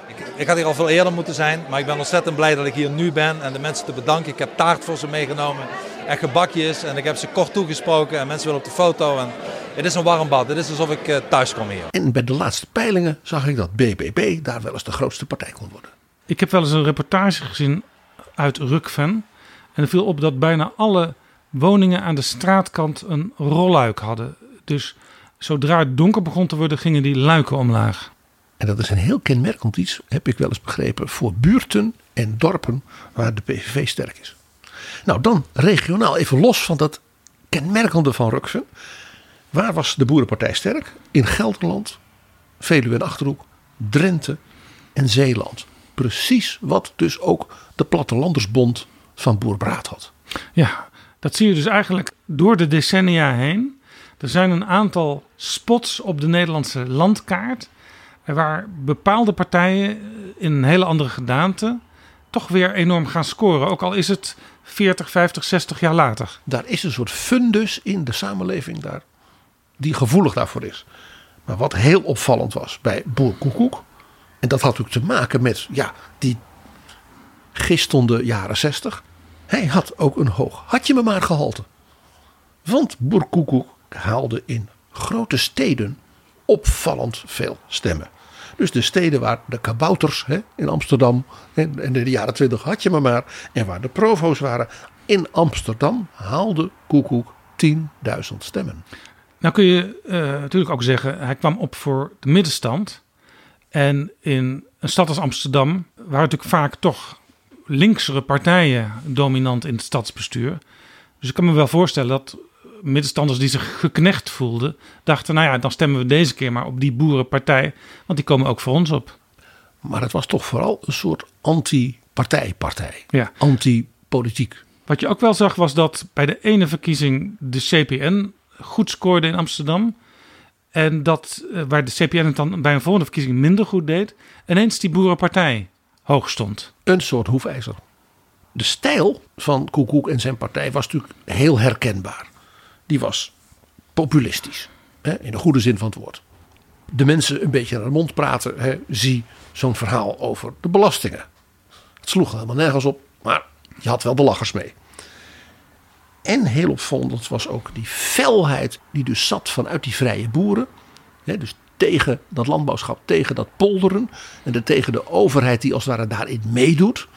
Ik, ik had hier al veel eerder moeten zijn. Maar ik ben ontzettend blij dat ik hier nu ben. En de mensen te bedanken. Ik heb taart voor ze meegenomen. En gebakjes. En ik heb ze kort toegesproken. En mensen willen op de foto. En het is een warm bad. Het is alsof ik eh, thuis kom hier. En bij de laatste peilingen zag ik dat BBB daar wel eens de grootste partij kon worden. Ik heb wel eens een reportage gezien uit Rukven. En er viel op dat bijna alle woningen aan de straatkant een rolluik hadden. Dus zodra het donker begon te worden, gingen die luiken omlaag. En dat is een heel kenmerkend iets, heb ik wel eens begrepen, voor buurten en dorpen waar de PVV sterk is. Nou, dan regionaal, even los van dat kenmerkende van Rukven. Waar was de Boerenpartij sterk? In Gelderland, Veluwe en Achterhoek, Drenthe en Zeeland. Precies wat dus ook de Plattelandersbond van Boer Braat had. Ja, dat zie je dus eigenlijk door de decennia heen. Er zijn een aantal spots op de Nederlandse landkaart. Waar bepaalde partijen in een hele andere gedaante toch weer enorm gaan scoren. Ook al is het 40, 50, 60 jaar later. Daar is een soort fundus in de samenleving daar, die gevoelig daarvoor is. Maar wat heel opvallend was bij Boer Koekoek. En dat had natuurlijk te maken met ja, die gistende jaren 60. Hij had ook een hoog had je me maar gehalte. Want Boer Koekoek haalde in grote steden opvallend veel stemmen. Dus de steden waar de kabouters hè, in Amsterdam en in de jaren 20 had je maar maar. En waar de provo's waren. In Amsterdam haalde Koekoek 10.000 stemmen. Nou kun je uh, natuurlijk ook zeggen, hij kwam op voor de middenstand. En in een stad als Amsterdam waren natuurlijk vaak toch linksere partijen dominant in het stadsbestuur. Dus ik kan me wel voorstellen dat middenstanders die zich geknecht voelden, dachten: nou ja, dan stemmen we deze keer maar op die boerenpartij, want die komen ook voor ons op. Maar het was toch vooral een soort anti-partijpartij, ja. anti-politiek. Wat je ook wel zag was dat bij de ene verkiezing de CPN goed scoorde in Amsterdam. En dat eh, waar de CPN het dan bij een volgende verkiezing minder goed deed, ineens die boerenpartij hoog stond. Een soort hoefijzer. De stijl van Koekoek en zijn partij was natuurlijk heel herkenbaar die was populistisch. Hè, in de goede zin van het woord. De mensen een beetje naar de mond praten. Hè, zie zo'n verhaal over de belastingen. Het sloeg helemaal nergens op, maar je had wel de lachers mee. En heel opvallend was ook die felheid die dus zat vanuit die vrije boeren. Hè, dus tegen dat landbouwschap, tegen dat polderen. En tegen de overheid die als het ware daarin meedoet.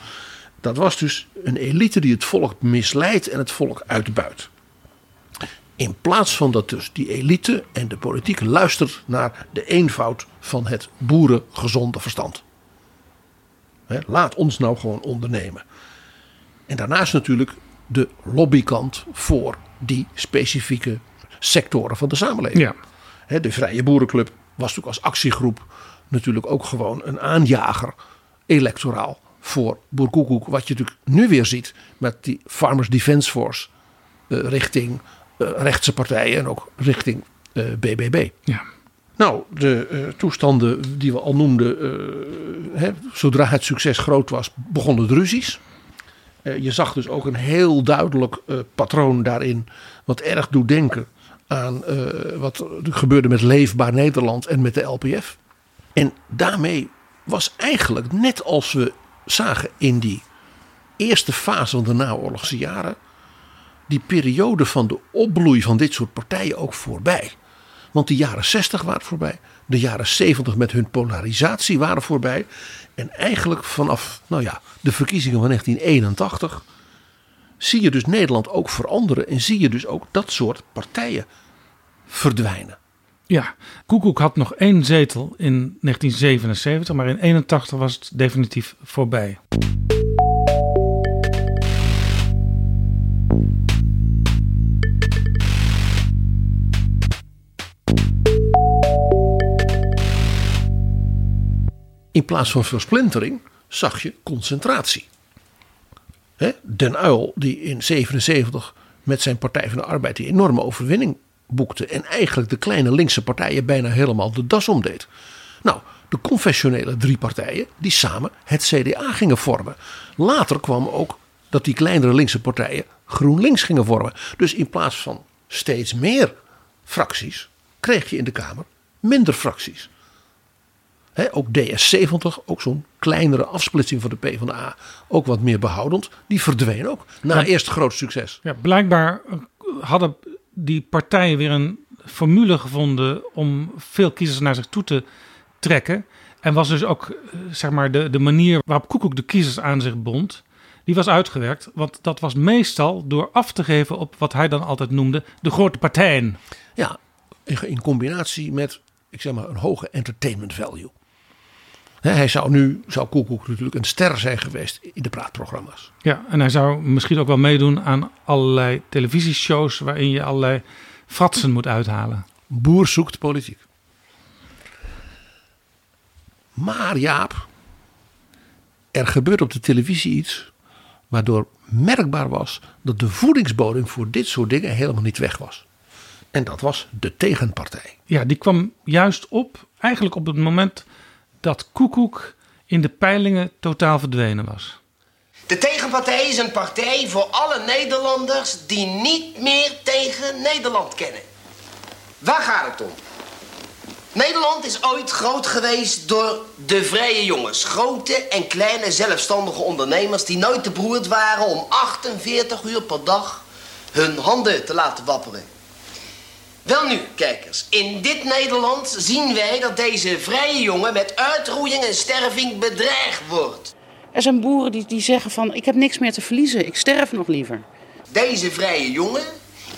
Dat was dus een elite die het volk misleidt en het volk uitbuit. In plaats van dat dus die elite en de politiek luistert naar de eenvoud van het boerengezonde verstand. laat ons nou gewoon ondernemen. En daarnaast natuurlijk de lobbykant voor die specifieke sectoren van de samenleving. Ja. de Vrije Boerenclub was natuurlijk als actiegroep natuurlijk ook gewoon een aanjager electoraal voor Boerkoekoek. Wat je natuurlijk nu weer ziet met die Farmers Defence Force uh, richting rechtse partijen en ook richting BBB. Eh, ja. Nou, de uh, toestanden die we al noemden, hè, zodra het succes groot was, begonnen de ruzies. je zag dus ook een heel duidelijk patroon daarin, wat erg doet denken aan wat er gebeurde met Leefbaar Nederland en met de LPF. En daarmee was eigenlijk, net als we zagen in die eerste fase van de naoorlogse jaren, die periode van de opbloei van dit soort partijen ook voorbij. Want de jaren 60 waren voorbij. De jaren 70 met hun polarisatie waren voorbij. En eigenlijk vanaf nou ja, de verkiezingen van 1981 zie je dus Nederland ook veranderen. En zie je dus ook dat soort partijen verdwijnen. Ja, Koekoek had nog één zetel in 1977, maar in 81 was het definitief voorbij. In plaats van versplintering zag je concentratie. Den Uil, die in 77 met zijn Partij van de Arbeid die enorme overwinning boekte. En eigenlijk de kleine linkse partijen bijna helemaal de das omdeed. Nou, de confessionele drie partijen die samen het CDA gingen vormen. Later kwam ook dat die kleinere linkse partijen GroenLinks gingen vormen. Dus in plaats van steeds meer fracties kreeg je in de Kamer minder fracties ook DS70, ook zo'n kleinere afsplitsing van de PvdA, ook wat meer behoudend, die verdween ook na ja, eerst groot succes. Ja, blijkbaar eh, hadden die partijen weer een formule gevonden om veel kiezers naar zich toe te trekken. En was dus ook eh, zeg maar, de, de manier waarop Koekoek de kiezers aan zich bond, die was uitgewerkt. Want dat was meestal door af te geven op wat hij dan altijd noemde de grote partijen. Ja, in combinatie met, ik zeg maar, een hoge entertainment value. Hij zou nu, zou Koekoek natuurlijk een ster zijn geweest in de praatprogramma's. Ja, en hij zou misschien ook wel meedoen aan allerlei televisieshows waarin je allerlei fratsen moet uithalen. Boer zoekt politiek. Maar Jaap, er gebeurt op de televisie iets Waardoor merkbaar was dat de voedingsbodem voor dit soort dingen helemaal niet weg was. En dat was de tegenpartij. Ja, die kwam juist op, eigenlijk op het moment dat Koekoek in de peilingen totaal verdwenen was. De tegenpartij is een partij voor alle Nederlanders die niet meer tegen Nederland kennen. Waar gaat het om? Nederland is ooit groot geweest door de vrije jongens. Grote en kleine zelfstandige ondernemers die nooit te beroerd waren om 48 uur per dag hun handen te laten wapperen. Wel nu, kijkers, in dit Nederland zien wij dat deze vrije jongen met uitroeiing en sterving bedreigd wordt. Er zijn boeren die, die zeggen van, ik heb niks meer te verliezen, ik sterf nog liever. Deze vrije jongen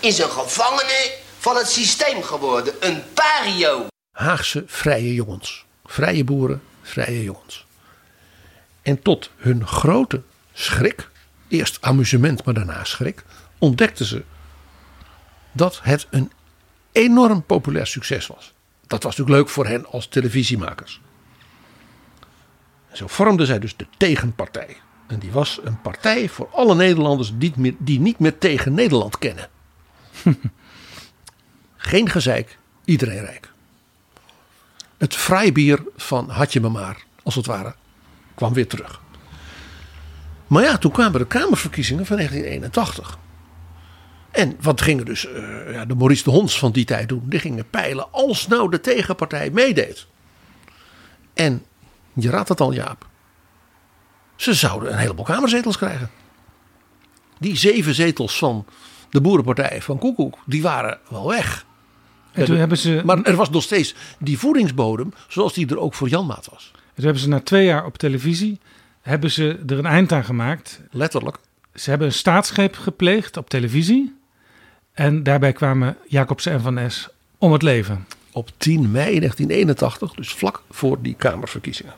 is een gevangene van het systeem geworden, een pario. Haagse vrije jongens. Vrije boeren, vrije jongens. En tot hun grote schrik, eerst amusement, maar daarna schrik, ontdekten ze dat het een enorm populair succes was. Dat was natuurlijk leuk voor hen als televisiemakers. Zo vormden zij dus de tegenpartij. En die was een partij voor alle Nederlanders die, meer, die niet meer tegen Nederland kennen. Geen gezeik, iedereen rijk. Het vrijbier van had je me maar, als het ware, kwam weer terug. Maar ja, toen kwamen de Kamerverkiezingen van 1981. En wat gingen dus uh, ja, de Maurice de Hons van die tijd doen? Die gingen peilen als nou de tegenpartij meedeed. En je raadt het al, Jaap. Ze zouden een heleboel kamerzetels krijgen. Die zeven zetels van de boerenpartij van Koekoek, die waren wel weg. En toen hebben ze... Maar er was nog steeds die voedingsbodem, zoals die er ook voor Janmaat was. En toen hebben ze na twee jaar op televisie, hebben ze er een eind aan gemaakt. Letterlijk. Ze hebben een staatsgreep gepleegd op televisie. En daarbij kwamen Jacobsen en Van S om het leven. Op 10 mei 1981, dus vlak voor die Kamerverkiezingen.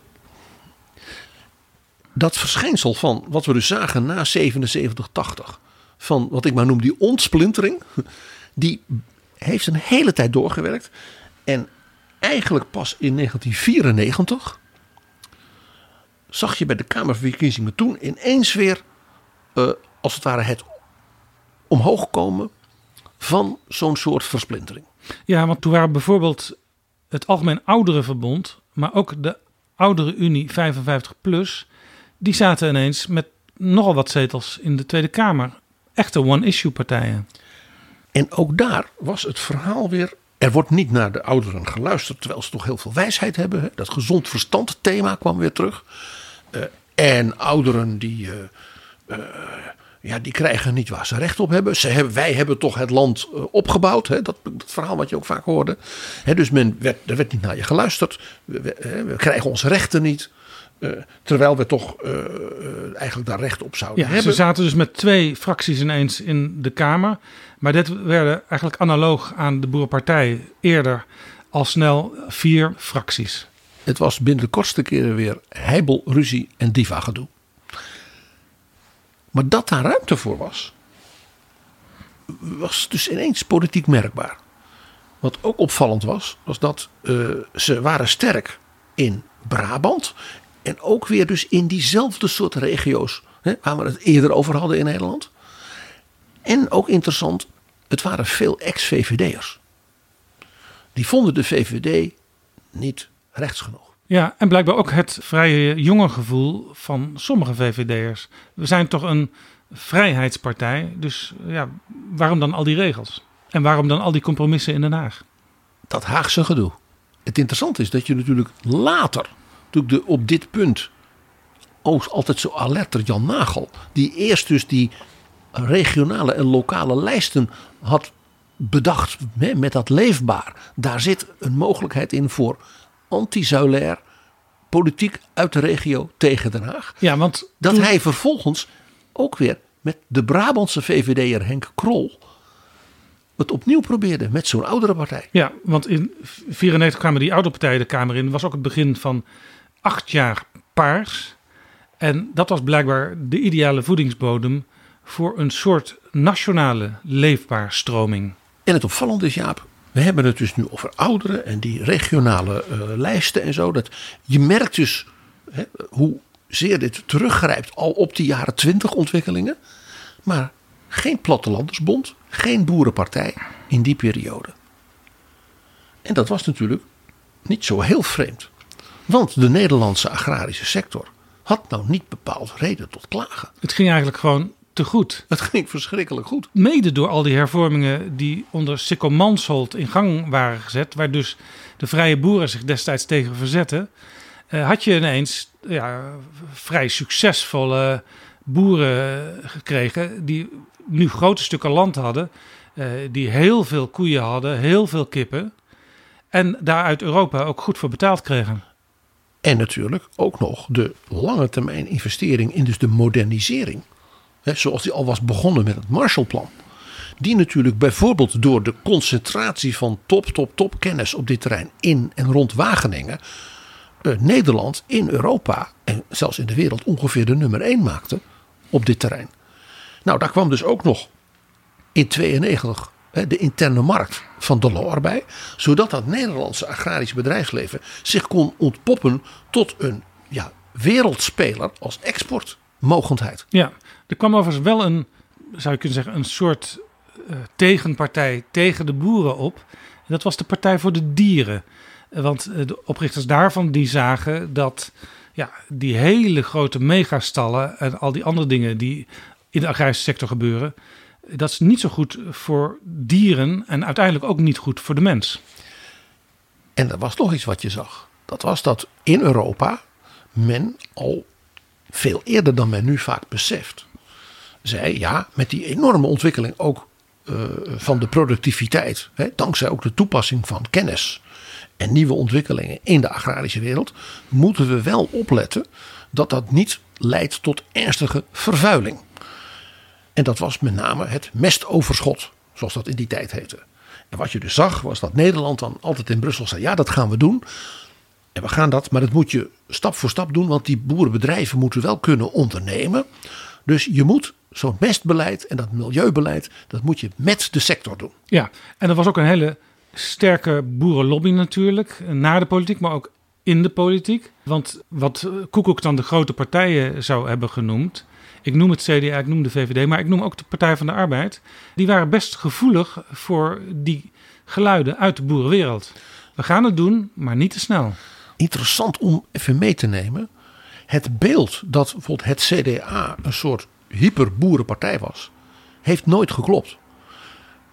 Dat verschijnsel van wat we dus zagen na 77, 80, van wat ik maar noem die ontsplintering, die heeft een hele tijd doorgewerkt. En eigenlijk pas in 1994 zag je bij de Kamerverkiezingen toen ineens weer, uh, als het ware, het omhoog komen van zo'n soort versplintering. Ja, want toen waren bijvoorbeeld het Algemeen Ouderenverbond, maar ook de Oudere Unie 55 plus, die zaten ineens met nogal wat zetels in de Tweede Kamer. Echte one-issue partijen. En ook daar was het verhaal weer. Er wordt niet naar de ouderen geluisterd, terwijl ze toch heel veel wijsheid hebben. Dat gezond verstand thema kwam weer terug. Uh, en ouderen die, uh, uh, ja, die krijgen niet waar ze recht op hebben. Ze hebben wij hebben toch het land opgebouwd. Hè? Dat, dat verhaal wat je ook vaak hoorde. Hè, dus men werd, er werd niet naar je geluisterd. We, we, we krijgen onze rechten niet. Uh, terwijl we toch uh, uh, eigenlijk daar recht op zouden ja, hebben. Ze zaten dus met twee fracties ineens in de Kamer. Maar dit werden eigenlijk analoog aan de Boerenpartij eerder al snel vier fracties. Het was binnen de kortste keren weer heibel, ruzie en diva gedoe. Maar dat daar ruimte voor was, was dus ineens politiek merkbaar. Wat ook opvallend was, was dat ze waren sterk in Brabant en ook weer dus in diezelfde soort regio's hè, waar we het eerder over hadden in Nederland. En ook interessant, het waren veel ex-VVD'ers. Die vonden de VVD niet rechts genoeg. Ja, en blijkbaar ook het vrije jongerengevoel van sommige VVD'ers. We zijn toch een vrijheidspartij, dus ja, waarom dan al die regels? En waarom dan al die compromissen in Den Haag? Dat Haagse gedoe. Het interessante is dat je natuurlijk later de, op dit punt ook altijd zo alerter Jan Nagel. Die eerst dus die regionale en lokale lijsten had bedacht met dat leefbaar. Daar zit een mogelijkheid in voor anti politiek uit de regio tegen Den Haag. Ja, want dat toen... hij vervolgens ook weer met de Brabantse VVD'er Henk Krol het opnieuw probeerde met zo'n oudere partij. Ja, want in 1994 kwamen die oude partijen de Kamer in. Dat was ook het begin van acht jaar paars. En dat was blijkbaar de ideale voedingsbodem voor een soort nationale leefbaarstroming. En het opvallende is, Jaap, we hebben het dus nu over ouderen en die regionale uh, lijsten en zo. Dat je merkt dus hè, hoe zeer dit teruggrijpt al op die jaren twintig ontwikkelingen. Maar geen plattelandersbond, geen boerenpartij in die periode. En dat was natuurlijk niet zo heel vreemd. Want de Nederlandse agrarische sector had nou niet bepaald reden tot klagen. Het ging eigenlijk gewoon te goed. Het ging verschrikkelijk goed. Mede door al die hervormingen die onder Sikko Mansholt in gang waren gezet, waar dus de vrije boeren zich destijds tegen verzetten, eh, had je ineens ja, vrij succesvolle boeren gekregen die nu grote stukken land hadden, eh, die heel veel koeien hadden, heel veel kippen en daar uit Europa ook goed voor betaald kregen. En natuurlijk ook nog de lange termijn investering in dus de modernisering. Zoals die al was begonnen met het Marshallplan. Die natuurlijk bijvoorbeeld door de concentratie van top, top, top kennis op dit terrein in en rond Wageningen. eh, Nederland in Europa en zelfs in de wereld ongeveer de nummer 1 maakte op dit terrein. Nou, daar kwam dus ook nog in 92 hè, de interne markt van Delors bij. Zodat dat Nederlandse agrarische bedrijfsleven zich kon ontpoppen tot een ja, wereldspeler als exportmogendheid. Ja, er kwam overigens wel een, zou je kunnen zeggen, een soort eh, tegenpartij tegen de boeren op. En dat was de Partij voor de Dieren. Want eh, de oprichters daarvan die zagen dat ja, die hele grote megastallen en al die andere dingen die in de agrarische sector gebeuren, dat is niet zo goed voor dieren en uiteindelijk ook niet goed voor de mens. En er was nog iets wat je zag. Dat was dat in Europa men al veel eerder dan men nu vaak beseft. Zei ja, met die enorme ontwikkeling ook eh, van de productiviteit. Hè, dankzij ook de toepassing van kennis en nieuwe ontwikkelingen in de agrarische wereld. moeten we wel opletten dat dat niet leidt tot ernstige vervuiling. En dat was met name het mestoverschot, zoals dat in die tijd heette. En wat je dus zag, was dat Nederland dan altijd in Brussel zei: ja, dat gaan we doen. En we gaan dat, maar dat moet je stap voor stap doen, want die boerenbedrijven moeten wel kunnen ondernemen. Dus je moet zo'n mestbeleid en dat milieubeleid, dat moet je met de sector doen. Ja, en er was ook een hele sterke boerenlobby natuurlijk, naar de politiek, maar ook in de politiek. Want wat Koekoek dan de grote partijen zou hebben genoemd, ik noem het CDA, ik noem de VVD, maar ik noem ook de Partij van de Arbeid. Die waren best gevoelig voor die geluiden uit de boerenwereld. We gaan het doen, maar niet te snel. Interessant om even mee te nemen. Het beeld dat bijvoorbeeld het CDA een soort hyperboerenpartij was, heeft nooit geklopt.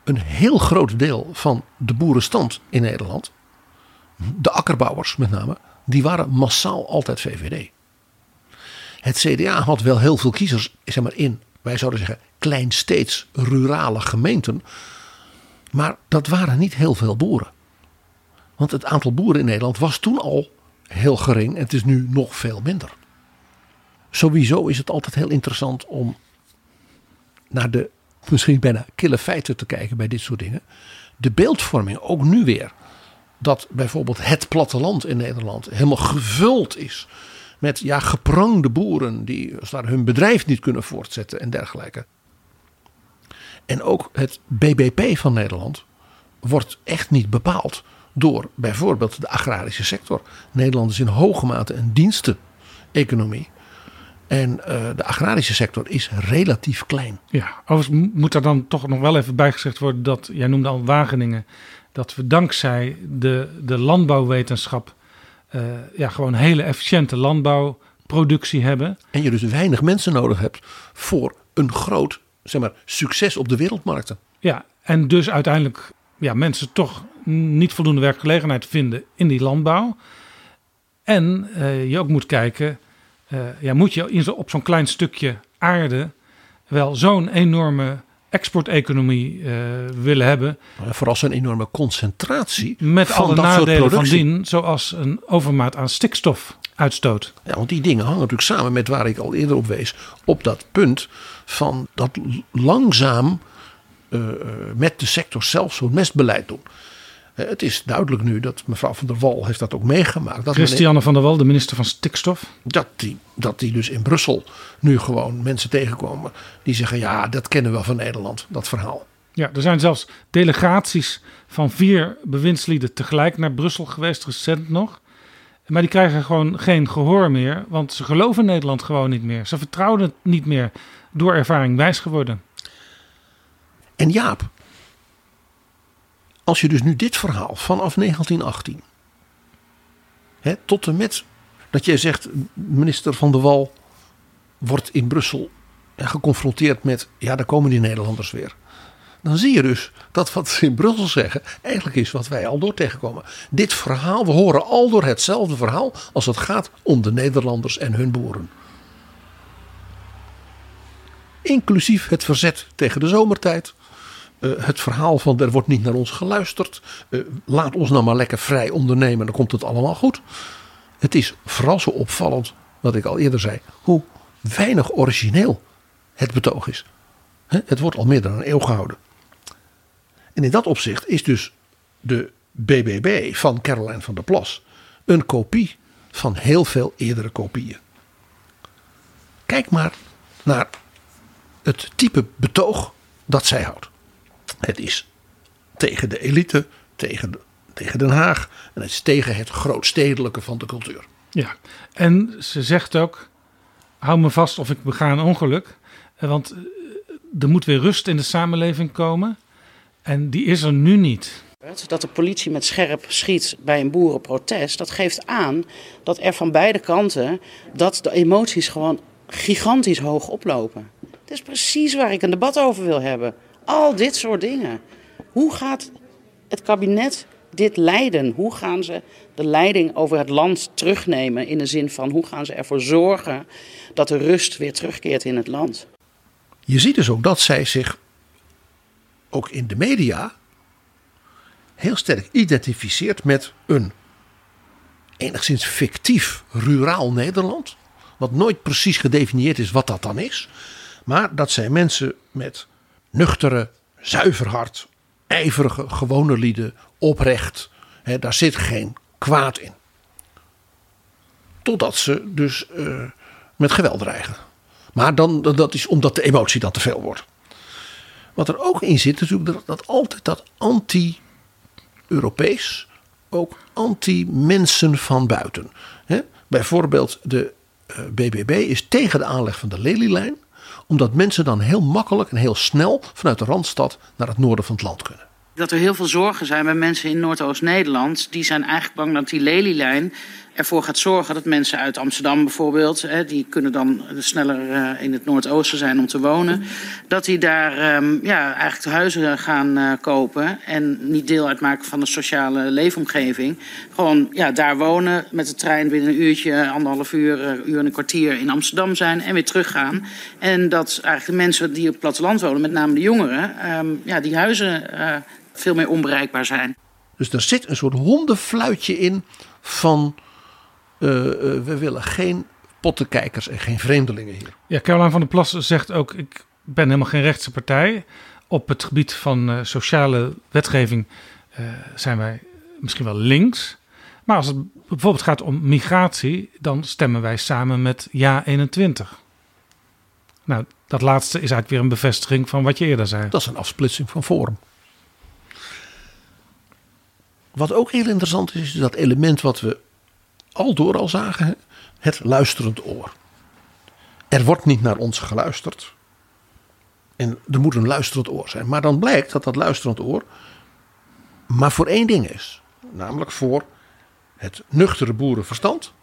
Een heel groot deel van de boerenstand in Nederland, de akkerbouwers met name, die waren massaal altijd VVD. Het CDA had wel heel veel kiezers zeg maar, in, wij zouden zeggen, kleinsteeds rurale gemeenten. Maar dat waren niet heel veel boeren. Want het aantal boeren in Nederland was toen al heel gering en het is nu nog veel minder. Sowieso is het altijd heel interessant om naar de misschien bijna kille feiten te kijken bij dit soort dingen. De beeldvorming, ook nu weer, dat bijvoorbeeld het platteland in Nederland helemaal gevuld is met ja, geprangde boeren die daar hun bedrijf niet kunnen voortzetten en dergelijke. En ook het BBP van Nederland wordt echt niet bepaald door bijvoorbeeld de agrarische sector. Nederland is in hoge mate een diensteneconomie. En uh, de agrarische sector is relatief klein. Ja, overigens moet er dan toch nog wel even bijgezegd worden dat, jij noemde al Wageningen, dat we dankzij de, de landbouwwetenschap uh, ja, gewoon hele efficiënte landbouwproductie hebben. En je dus weinig mensen nodig hebt voor een groot zeg maar, succes op de wereldmarkten. Ja, en dus uiteindelijk ja, mensen toch niet voldoende werkgelegenheid vinden in die landbouw. En uh, je ook moet kijken, uh, ja, moet je in zo, op zo'n klein stukje aarde wel zo'n enorme exporteconomie uh, willen hebben. Vooral zo'n enorme concentratie. Met alle nadelen van dien, zoals een overmaat aan stikstofuitstoot. Ja, want die dingen hangen natuurlijk samen met waar ik al eerder op wees. Op dat punt van dat langzaam uh, met de sector zelf zo'n mestbeleid doen. Uh, het is duidelijk nu dat mevrouw van der Wal heeft dat ook meegemaakt. Dat Christiane meneer, van der Wal, de minister van Stikstof. Dat die, dat die dus in Brussel nu gewoon mensen tegenkomen die zeggen ja, dat kennen we van Nederland, dat verhaal. Ja, er zijn zelfs delegaties van vier bewindslieden tegelijk naar Brussel geweest, recent nog. Maar die krijgen gewoon geen gehoor meer, want ze geloven Nederland gewoon niet meer. Ze vertrouwen het niet meer door ervaring wijs geworden. En Jaap, als je dus nu dit verhaal vanaf 1918 hè, tot en met dat jij zegt, minister van de Wal wordt in Brussel ja, geconfronteerd met, ja, daar komen die Nederlanders weer. Dan zie je dus dat wat ze in Brussel zeggen eigenlijk is wat wij al door tegenkomen. Dit verhaal, we horen al door hetzelfde verhaal als het gaat om de Nederlanders en hun boeren. Inclusief het verzet tegen de zomertijd. Uh, het verhaal van er wordt niet naar ons geluisterd. Uh, laat ons nou maar lekker vrij ondernemen, dan komt het allemaal goed. Het is vooral zo opvallend, wat ik al eerder zei, hoe weinig origineel het betoog is. Het wordt al meer dan een eeuw gehouden. En in dat opzicht is dus de BBB van Caroline van der Plas een kopie van heel veel eerdere kopieën. Kijk maar naar het type betoog dat zij houdt. Het is tegen de elite, tegen, tegen Den Haag en het is tegen het grootstedelijke van de cultuur. Ja, en ze zegt ook: hou me vast of ik bega een ongeluk. Want er moet weer rust in de samenleving komen. En die is er nu niet. Dat de politie met scherp schiet bij een boerenprotest, dat geeft aan dat er van beide kanten dat de emoties gewoon gigantisch hoog oplopen. Het is precies waar ik een debat over wil hebben. Al dit soort dingen. Hoe gaat het kabinet dit leiden? Hoe gaan ze de leiding over het land terugnemen in de zin van hoe gaan ze ervoor zorgen dat de rust weer terugkeert in het land? Je ziet dus ook dat zij zich ook in de media heel sterk identificeert met een enigszins fictief ruraal Nederland. Wat nooit precies gedefinieerd is wat dat dan is. Maar dat zijn mensen met nuchtere, zuiver hart, ijverige, gewone lieden, oprecht. Daar zit geen kwaad in. Totdat ze dus uh, met geweld dreigen. Maar dan, dat is omdat de emotie dan te veel wordt. Wat er ook in zit, natuurlijk dat, dat altijd dat anti-Europees, ook anti-mensen van buiten. bijvoorbeeld de BBB eh, is tegen de aanleg van de Lelylijn, omdat mensen dan heel makkelijk en heel snel vanuit de Randstad naar het noorden van het land kunnen. Dat er heel veel zorgen zijn bij mensen in Noordoost-Nederland. Die zijn eigenlijk bang dat die Lelylijn ervoor gaat zorgen dat mensen uit Amsterdam bijvoorbeeld, hè, die kunnen dan sneller uh, in het Noordoosten zijn om te wonen, dat die daar um, ja, eigenlijk huizen gaan uh, kopen en niet deel uitmaken van de sociale leefomgeving. Gewoon ja, daar wonen, met de trein binnen een uurtje, anderhalf uur, uh, uur en een kwartier in Amsterdam zijn en weer teruggaan. En dat eigenlijk de mensen die op het platteland wonen, met name de jongeren, um, ja, die huizen veel meer onbereikbaar zijn. Dus er zit een soort hondenfluitje in van we willen geen pottenkijkers en geen vreemdelingen hier. Ja, Caroline van der Plas zegt ook: ik ben helemaal geen rechtse partij. Op het gebied van uh, sociale wetgeving zijn wij misschien wel links. Maar als het bijvoorbeeld gaat om migratie, dan stemmen wij samen met Ja 21. Nou, dat laatste is eigenlijk weer een bevestiging van wat je eerder zei. Dat is een afsplitsing van Forum. Wat ook heel interessant is, is dat element wat we al door al zagen, het luisterend oor. Er wordt niet naar ons geluisterd. En er moet een luisterend oor zijn. Maar dan blijkt dat dat luisterend oor maar voor één ding is. Namelijk voor het nuchtere boerenverstand.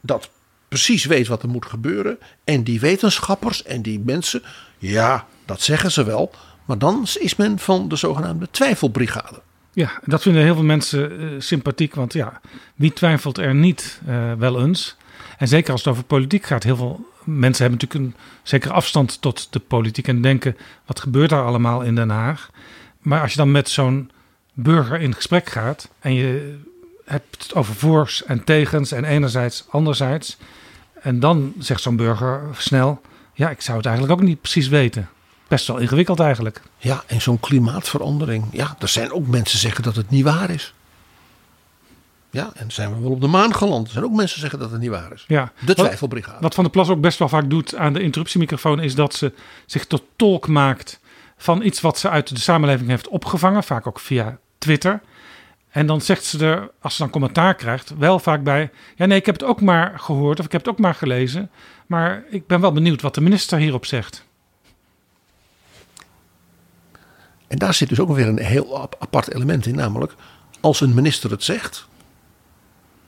Dat precies weet wat er moet gebeuren. En die wetenschappers en die mensen, ja, dat zeggen ze wel. Maar dan is men van de zogenaamde twijfelbrigade. Ja, dat vinden heel veel mensen uh, sympathiek. Want ja, wie twijfelt er niet uh, wel eens? En zeker als het over politiek gaat. Heel veel mensen hebben natuurlijk een zekere afstand tot de politiek. En denken, wat gebeurt daar allemaal in Den Haag? Maar als je dan met zo'n burger in gesprek gaat. En je hebt het over voors en tegens. En enerzijds, anderzijds. En dan zegt zo'n burger snel. Ja, ik zou het eigenlijk ook niet precies weten best wel ingewikkeld eigenlijk. Ja, en zo'n klimaatverandering. Ja, er zijn ook mensen zeggen dat het niet waar is. Ja, en zijn we wel op de maan geland. Er zijn ook mensen zeggen dat het niet waar is. Ja. De twijfelbrigade. Wat Van der Plas ook best wel vaak doet aan de interruptiemicrofoon... is dat ze zich tot tolk maakt van iets wat ze uit de samenleving heeft opgevangen. Vaak ook via Twitter. En dan zegt ze er, als ze dan commentaar krijgt, wel vaak bij: Ja, nee, ik heb het ook maar gehoord of ik heb het ook maar gelezen. Maar ik ben wel benieuwd wat de minister hierop zegt. En daar zit dus ook weer een heel ap- apart element in, namelijk als een minister het zegt,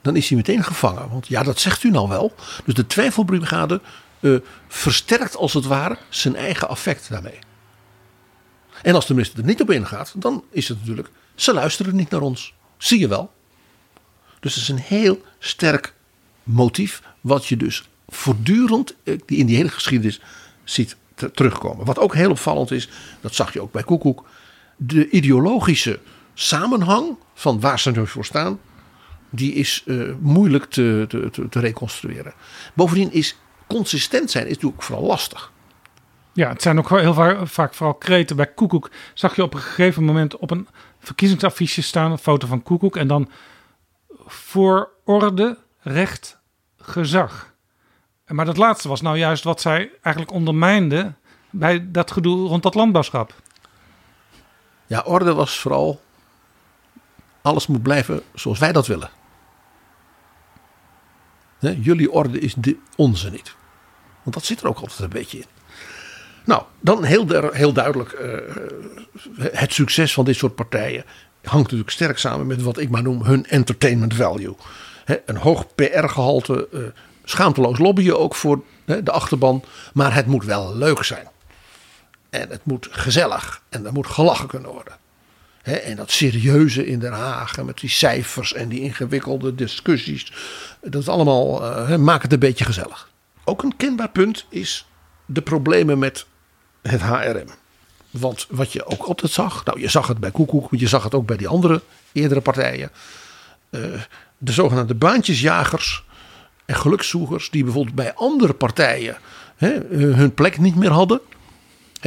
dan is hij meteen gevangen. Want ja, dat zegt u nou wel. Dus de twijfelbrigade eh, versterkt als het ware zijn eigen affect daarmee. En als de minister er niet op ingaat, dan is het natuurlijk, ze luisteren niet naar ons. Zie je wel. Dus het is een heel sterk motief, wat je dus voortdurend eh, in die hele geschiedenis ziet terugkomen. Wat ook heel opvallend is, dat zag je ook bij Koekoek, de ideologische samenhang van waar ze nu voor staan, die is eh, moeilijk te, te, te, reconstrueren. Bovendien is consistent zijn is natuurlijk vooral lastig. Ja, het zijn ook heel va- vaak vooral kreten. Bij Koekoek zag je op een gegeven moment op een verkiezingsaffiche staan, een foto van Koekoek. En dan voor orde, recht, gezag. Maar dat laatste was nou juist wat zij eigenlijk ondermijnde bij dat gedoe rond dat landbouwschap. Ja, orde was vooral alles moet blijven zoals wij dat willen. Jullie orde is de onze niet. Want dat zit er ook altijd een beetje in. Nou, dan heel, heel duidelijk. eh, het succes van dit soort partijen hangt natuurlijk sterk samen met wat ik maar noem hun entertainment value. Een hoog PR-gehalte, eh, schaamteloos lobbyen ook voor de achterban. Maar het moet wel leuk zijn. En het moet gezellig. En er moet gelachen kunnen worden. En dat serieuze in Den Haag. Met die cijfers en die ingewikkelde discussies. Dat is allemaal eh, maakt het een beetje gezellig. Ook een kenbaar punt is de problemen met het HRM. Want wat je ook altijd zag. Nou, je zag het bij Koekoek. Maar je zag het ook bij die andere eerdere partijen. eh, de zogenaamde baantjesjagers en gelukszoekers. Die bijvoorbeeld bij andere partijen hè, eh, hun plek niet meer hadden.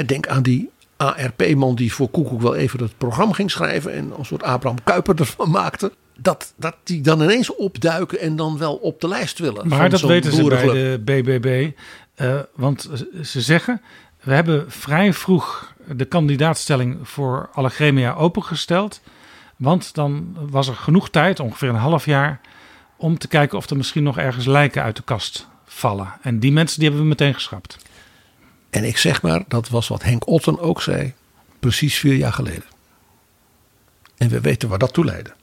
Denk aan die ARP-man die voor Koekoek wel even het programma ging schrijven. En een soort Abraham Kuyper ervan maakte. Dat, dat die dan ineens opduiken en dan wel op de lijst willen. Maar dat weten ze bij de BBB. eh, want ze zeggen, we hebben vrij vroeg de kandidaatstelling voor Allegremia opengesteld. Want dan was er genoeg tijd, ongeveer een half jaar, om te kijken of er misschien nog ergens lijken uit de kast vallen. En die mensen die hebben we meteen geschrapt. En ik zeg maar, dat was wat Henk Otten ook zei, precies vier jaar geleden. En we weten waar dat toe leidde.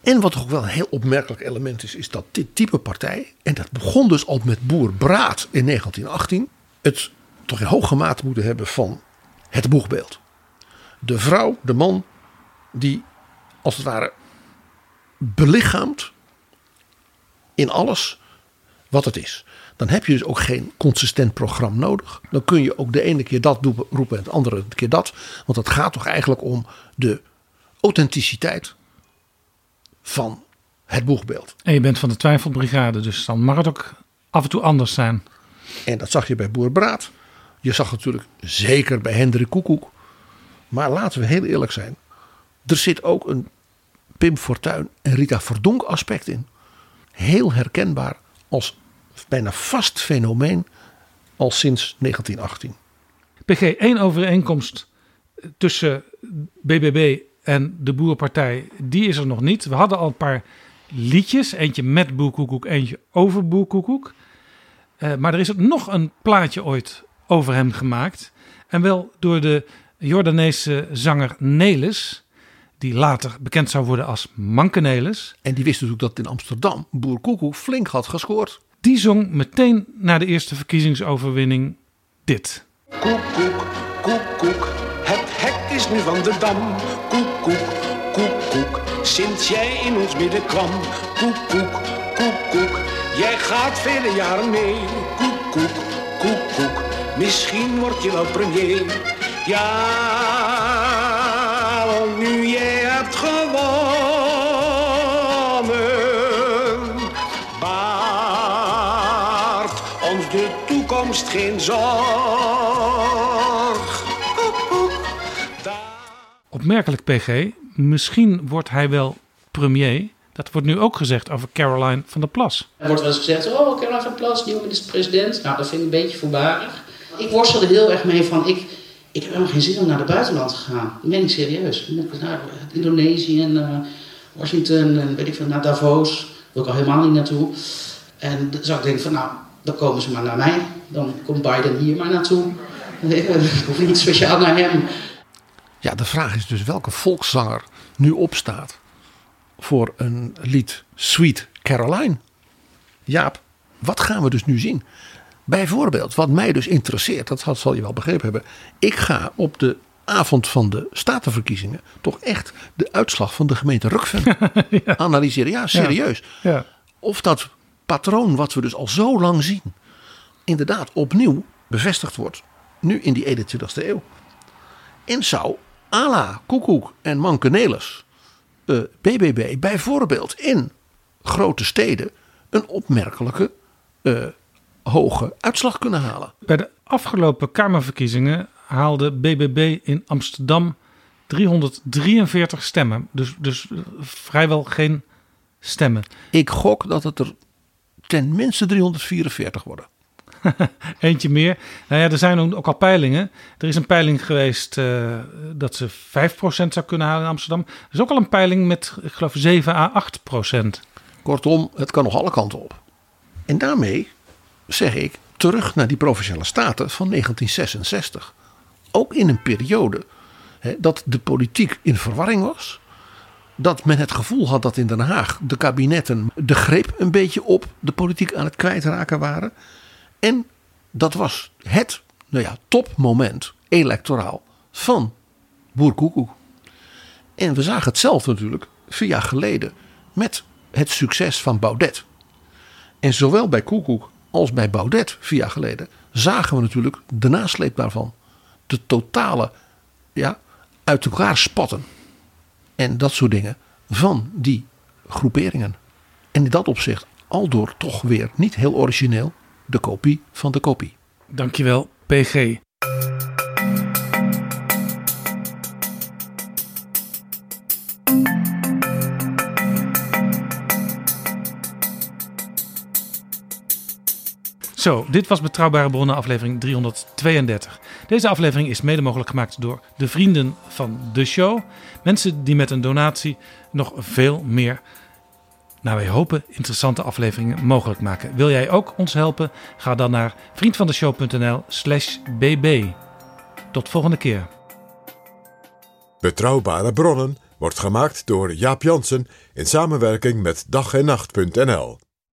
En wat ook wel een heel opmerkelijk element is, is dat dit type partij, en dat begon dus al met Boer Braat in 1918, het toch in hoge mate moeten hebben van het boegbeeld. De vrouw, de man, die als het ware belichaamt in alles wat het is. Dan heb je dus ook geen consistent programma nodig. Dan kun je ook de ene keer dat doen- roepen en de andere keer dat. Want het gaat toch eigenlijk om de authenticiteit van het boegbeeld. En je bent van de twijfelbrigade, dus dan mag het ook af en toe anders zijn. En dat zag je bij Boer Braat. Je zag het natuurlijk zeker bij Hendrik Koekoek. Maar laten we heel eerlijk zijn. Er zit ook een Pim Fortuyn en Rita Verdonk aspect in. Heel herkenbaar als bijna vast fenomeen al sinds 1918. PG, één overeenkomst tussen BBB en de Boerpartij, die is er nog niet. We hadden al een paar liedjes, eentje met Boerkoekoek, eentje over Boerkoekoek. Eh, maar er is nog een plaatje ooit over hem gemaakt. En wel door de Jordaanese zanger Nelis, die later bekend zou worden als Manke Nelis. En die wist natuurlijk dat in Amsterdam Boer Koekoek flink had gescoord. Die zong meteen na de eerste verkiezingsoverwinning dit. Koek, koek, koek, koek. Het hek is nu van de dam. Koek, koek, koek, koek. Sinds jij in ons midden kwam. Koek, koek, koek, koek. Jij gaat vele jaren mee. Koek, koek, koek, koek. Misschien word je wel premier. Ja, nu jij hebt gewonnen. Baart ons de toekomst geen zorg. Koek, koek. Opmerkelijk PG, misschien wordt hij wel premier. Dat wordt nu ook gezegd over Caroline van der Plas. Er wordt wel eens gezegd, oh, Caroline van Plas, nieuwe minister-president. Nou, dat vind ik een beetje voorbarig. Ik worstel er heel erg mee van, ik, Ik heb helemaal geen zin om naar het buitenland te gaan. Dat ben ik serieus. Ik naar Indonesië en eh, Washington en weet ik veel, naar Davos. Wil ik al helemaal niet naartoe. En dan zou ik denken van, nou, dan komen ze maar naar mij. Dan komt Biden hier maar naartoe. Ik hoef niet speciaal naar hem. Ja, de vraag is dus welke volkszanger nu opstaat voor een lied Sweet Caroline. Jaap, wat gaan we dus nu zien? Bijvoorbeeld, wat mij dus interesseert, dat zal je wel begrepen hebben. Ik ga op de avond van de statenverkiezingen toch echt de uitslag van de gemeente Rukven analyseren. Ja, serieus. Ja. Of dat patroon wat we dus al zo lang zien, inderdaad opnieuw bevestigd wordt. Nu in die 21ste eeuw. En zou Ala, Koekoek en Mankenelis, eh, BBB bijvoorbeeld in grote steden een opmerkelijke eh, hoge uitslag kunnen halen. Bij de afgelopen Kamerverkiezingen haalde BBB in Amsterdam 343 stemmen. Dus, dus vrijwel geen stemmen. Ik gok dat het er ten minste 344 worden. Eentje meer. Nou ja, er zijn ook al peilingen. Er is een peiling geweest uh, dat ze 5% zou kunnen halen in Amsterdam. Er is ook al een peiling met, ik geloof, 7 à 8%. Kortom, het kan nog alle kanten op. En daarmee zeg ik terug naar die provinciale staten van 1966. Ook in een periode dat de politiek in verwarring was. Dat men het gevoel had dat in Den Haag de kabinetten de greep een beetje op de politiek aan het kwijtraken waren. En dat was het nou ja, topmoment electoraal van Boerkoekoek. En we zagen het zelf natuurlijk vier jaar geleden met het succes van Baudet. En zowel bij Koekoek als bij Baudet vier jaar geleden zagen we natuurlijk de nasleep daarvan. De totale ja, uit elkaar spatten. En dat soort dingen van die groeperingen. En in dat opzicht al door toch weer niet heel origineel de kopie van de kopie. Dankjewel, PG. Zo, dit was Betrouwbare Bronnen aflevering 332. Deze aflevering is mede mogelijk gemaakt door de vrienden van de show. Mensen die met een donatie nog veel meer, nou wij hopen, interessante afleveringen mogelijk maken. Wil jij ook ons helpen? Ga dan naar vriendvandeshow.nl slash bb. Tot volgende keer. Betrouwbare Bronnen wordt gemaakt door Jaap Jansen in samenwerking met dag en nacht.nl.